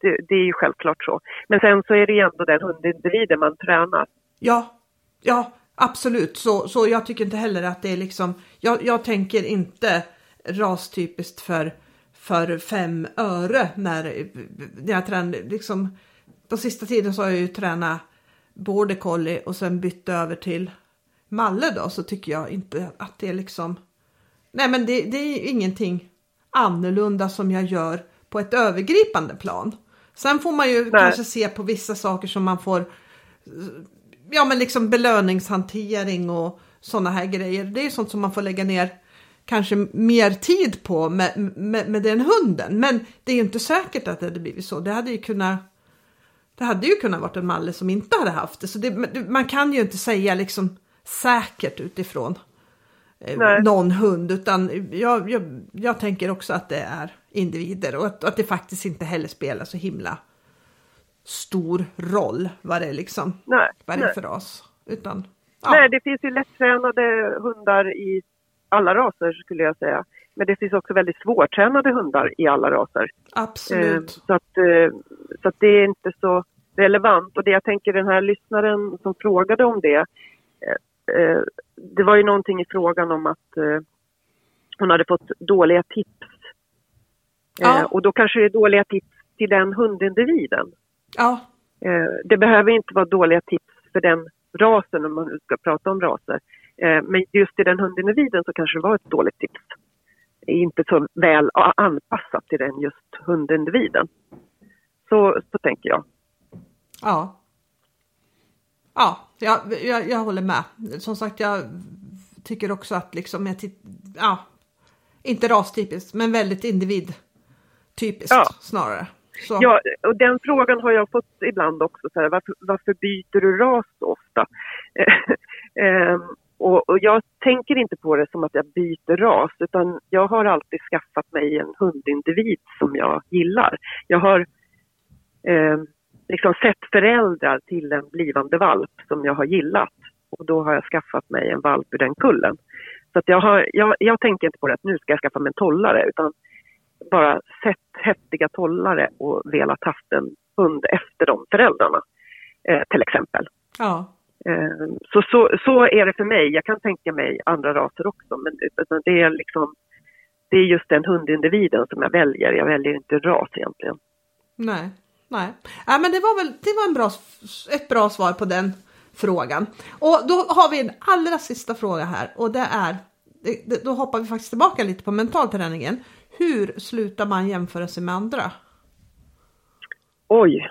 Det, det är ju självklart så. Men sen så är det ju ändå den hundindividen man tränar. Ja, ja absolut. Så, så jag tycker inte heller att det är liksom, jag, jag tänker inte rastypiskt för, för fem öre när, när jag tränar. Liksom, på sista tiden så har jag ju tränat border collie och sen bytt över till Malle då så tycker jag inte att det är liksom, nej men det, det är ingenting annorlunda som jag gör på ett övergripande plan. Sen får man ju kanske se på vissa saker som man får ja men liksom belöningshantering och sådana här grejer. Det är sånt som man får lägga ner kanske mer tid på med, med, med den hunden. Men det är ju inte säkert att det hade blivit så. Det hade ju kunnat det hade ju kunnat varit en Malle som inte hade haft det. Så det, man kan ju inte säga liksom säkert utifrån eh, Nej. någon hund. Utan jag, jag, jag tänker också att det är individer och att, att det faktiskt inte heller spelar så himla stor roll vad det är liksom. Nej, Vad det är för ras. Utan, ja. Nej, det finns ju lättränade hundar i alla raser skulle jag säga. Men det finns också väldigt svårtränade hundar i alla raser. Eh, Absolut. så, att, eh, så att det är inte så relevant. Och det jag tänker den här lyssnaren som frågade om det, eh, eh, det var ju någonting i frågan om att eh, hon hade fått dåliga tips. Ja. Eh, och då kanske det är dåliga tips till den hundindividen. Ja, Eh, det behöver inte vara dåliga tips för den rasen om man nu ska prata om raser. Eh, men just till den hundindividen så kanske det var ett dåligt tips. Inte så väl anpassat till den just hundindividen. Så, så tänker jag. ja. Ja, jag, jag, jag håller med. Som sagt, jag tycker också att liksom, jag ja, inte rastypiskt, men väldigt individtypiskt Ja. snarare. Så. Ja, och den frågan har jag fått ibland också. Så här, varför, varför byter du ras så ofta? Ehm, och, och jag tänker inte på det som att jag byter ras utan jag har alltid skaffat mig en hundindivid som jag gillar. Jag har eh, liksom sett föräldrar till en blivande valp som jag har gillat och då har jag skaffat mig en valp ur den kullen. Så att jag, har, jag, jag tänker inte på det att nu ska jag skaffa mig en tollare utan bara sett häftiga tollare och velat haft en hund efter de föräldrarna. Eh, till exempel. Ja. Eh, så, så, så är det för mig. Jag kan tänka mig andra raser också men det är liksom det är just den hundindividen som jag väljer. Jag väljer inte ras egentligen. Nej, nej. Ja, men det var väl det var en bra, ett bra svar på den frågan. Och då har vi en allra sista fråga här och det är, då hoppar vi faktiskt tillbaka lite på mentalträningen. Hur slutar man jämföra sig med andra? Oj.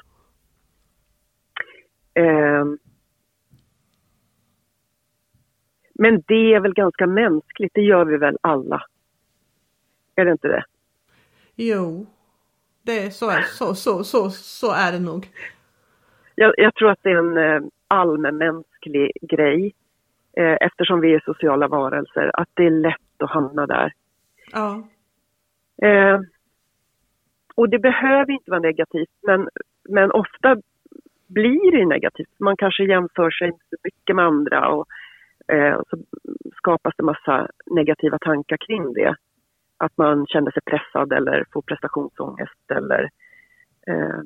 Ehm. Men det är väl ganska mänskligt, det gör vi väl alla? Är det inte det? Jo, det är så, är, så, så, så, så är det nog. Jag, jag tror att det är en eh, allmänmänsklig grej eh, eftersom vi är sociala varelser, att det är lätt att hamna där. Ja, Eh, och det behöver inte vara negativt, men, men ofta blir det negativt. Man kanske jämför sig så mycket med andra och, eh, och så skapas det massa negativa tankar kring det. Att man känner sig pressad eller får prestationsångest eller eh,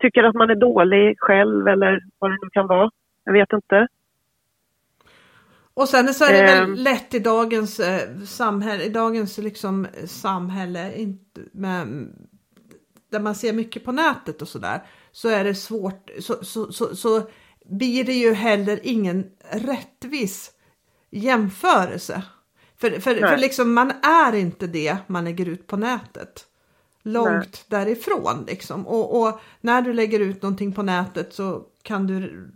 tycker att man är dålig själv eller vad det nu kan vara. Jag vet inte. och sen så är det väl Ehm. lätt i dagens eh, samhälle, i dagens liksom eh, samhälle, inte, med, där man ser mycket på nätet och sådär, så är det svårt, så, så, så, så blir det ju heller ingen rättvis jämförelse. För, för, för Nej. liksom man är inte det man lägger ut på nätet. Långt därifrån liksom. Och, och när du lägger ut någonting på nätet så kan du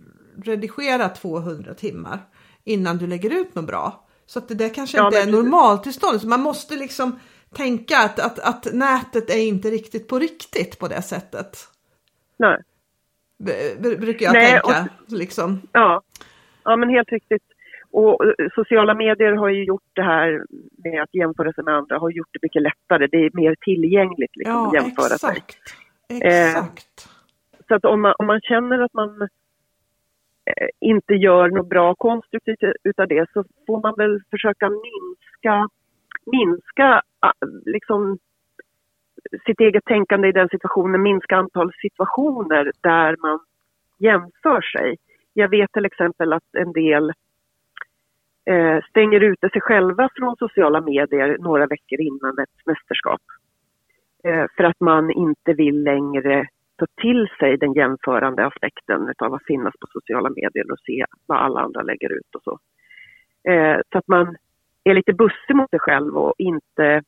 redigera 200 timmar innan du lägger ut något bra. Så att det där kanske Ja, inte är men precis. normaltillstånd. Så man måste liksom tänka att, att, att nätet är inte riktigt på riktigt på det sättet. Nej. Brukar jag Nej, tänka. Liksom. Ja. ja, men helt riktigt. Och eh, sociala medier har ju gjort det här med att jämföra sig med andra, har gjort det mycket lättare. Det är mer tillgängligt liksom, Ja, att jämföra sig. exakt. Exakt. Så att om man, om man känner att man eh, inte gör något bra konstruktivt utav det så får man väl försöka minska, minska ah, liksom, sitt eget tänkande i den situationen, minska antal situationer där man jämför sig. Jag vet till exempel att en del eh, stänger ute sig själva från sociala medier några veckor innan ett mästerskap. Eh, för att man inte vill längre ta till sig den jämförande aspekten av att finnas på sociala medier och se vad alla andra lägger ut och så. Eh, så att man är lite bussig mot sig själv och inte,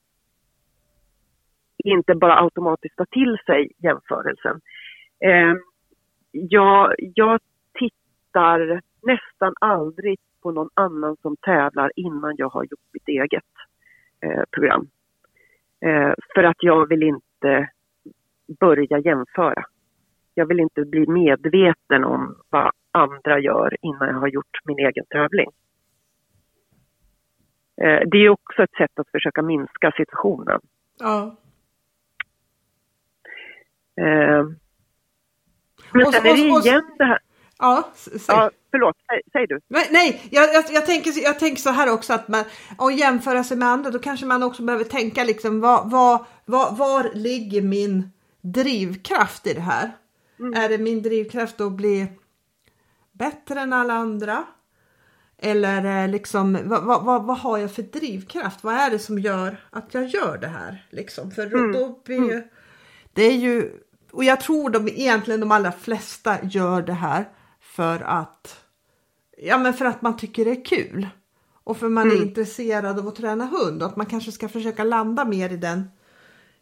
inte bara automatiskt ta till sig jämförelsen. Eh, jag, jag tittar nästan aldrig på någon annan som tävlar innan jag har gjort mitt eget eh, program. Eh, för att jag vill inte börja jämföra. Jag vill inte bli medveten om vad andra gör innan jag har gjort min egen tävling. Eh, det är också ett sätt att försöka minska situationen. Ja. Eh, men Och- sen är det och- igen det här... Ja, säg. Ja, förlåt, säg, säg du. Nej, nej jag, jag, jag, tänker, jag tänker så här också att man, om jämföra sig med andra, då kanske man också behöver tänka liksom vad, vad, vad, var ligger min drivkraft i det här? Mm. Är det min drivkraft att bli bättre än alla andra? Eller liksom, vad, vad, vad, har jag för drivkraft? Vad är det som gör att jag gör det här? Liksom? För mm. då blir ju, det är ju, och jag tror de egentligen de allra flesta gör det här för att, ja men för att man tycker det är kul. Och för man mm. är intresserad av att träna hund och att man kanske ska försöka landa mer i den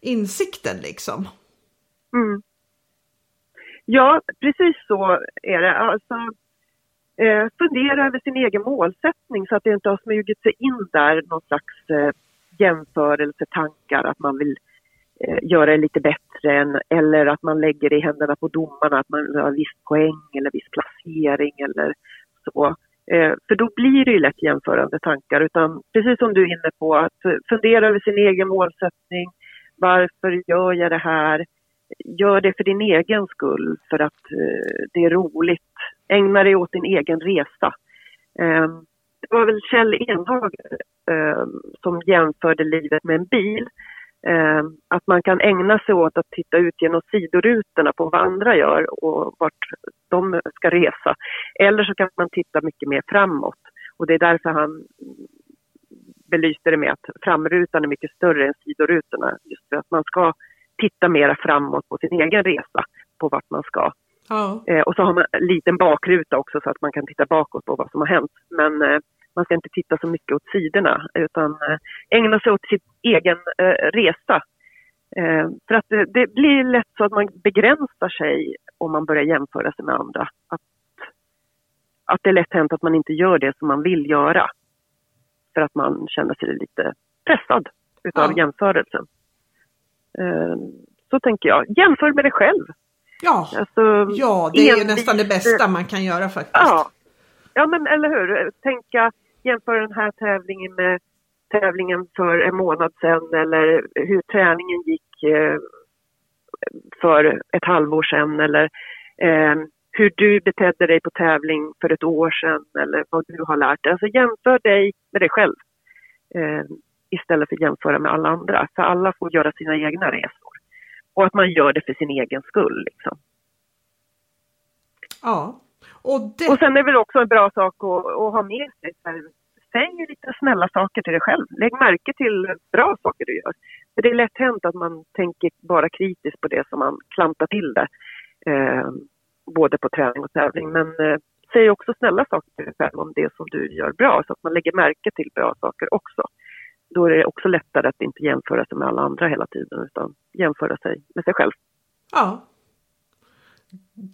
insikten liksom. Mm. Ja, precis så är det. Alltså, eh, fundera över sin egen målsättning så att det inte har smugit sig in där någon slags eh, jämförelsetankar att man vill Eh, göra det lite bättre än, eller att man lägger det i händerna på domarna att man har viss poäng eller viss placering eller så. Eh, för då blir det ju lätt jämförande tankar utan precis som du är inne på att fundera över sin egen målsättning. Varför gör jag det här? Gör det för din egen skull, för att eh, det är roligt. Ägna dig åt din egen resa. Ehm, det var väl Kjell Enhag ehm, som jämförde livet med en bil. Eh, att man kan ägna sig åt att titta ut genom sidorutorna på vad andra gör och vart de ska resa. Eller så kan man titta mycket mer framåt. Och det är därför han belyste det med att framrutan är mycket större än sidorutorna. Just för att man ska titta mera framåt på sin egen resa, på vart man ska. Ja. Eh, och så har man en liten bakruta också så att man kan titta bakåt på vad som har hänt. Men eh, man ska inte titta så mycket åt sidorna utan eh, ägna sig åt sin egen eh, resa. Eh, för att det, blir lätt så att man begränsar sig om man börjar jämföra sig med andra. Att, att det är lätt hänt att man inte gör det som man vill göra. För att man känner sig lite pressad utav ja. jämförelsen. Så tänker jag. Jämför med dig själv. Ja, alltså, ja det är ju nästan det bästa man kan göra faktiskt. Ja, ja men eller hur. Tänka, jämföra den här tävlingen med tävlingen för en månad sedan eller hur träningen gick eh, för ett halvår sedan eller eh, hur du betedde dig på tävling för ett år sedan eller vad du har lärt dig. Alltså jämför dig med dig själv eh, istället för att jämföra med alla andra. För alla får göra sina egna resor. Och att man gör det för sin egen skull. Liksom. Ja. Och, det... och sen är det väl också en bra sak att, att ha med sig. Säg lite snälla saker till dig själv. Lägg märke till bra saker du gör. För det är lätt hänt att man tänker bara kritiskt på det som man klantar till det. Eh, både på träning och tävling. Men eh, säg också snälla saker till dig själv om det som du gör bra så att man lägger märke till bra saker också. Då är det också lättare att inte jämföra sig med alla andra hela tiden utan jämföra sig med sig själv. Ja.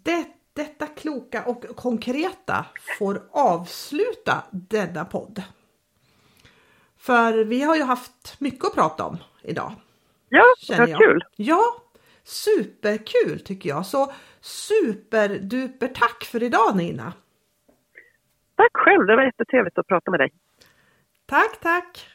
Det, detta kloka och konkreta får avsluta denna podd. För vi har ju haft mycket att prata om idag. Ja, vad kul! Ja, superkul tycker jag. Så superduper tack för idag Nina! Tack själv, det var jättetrevligt att prata med dig. Tack, tack!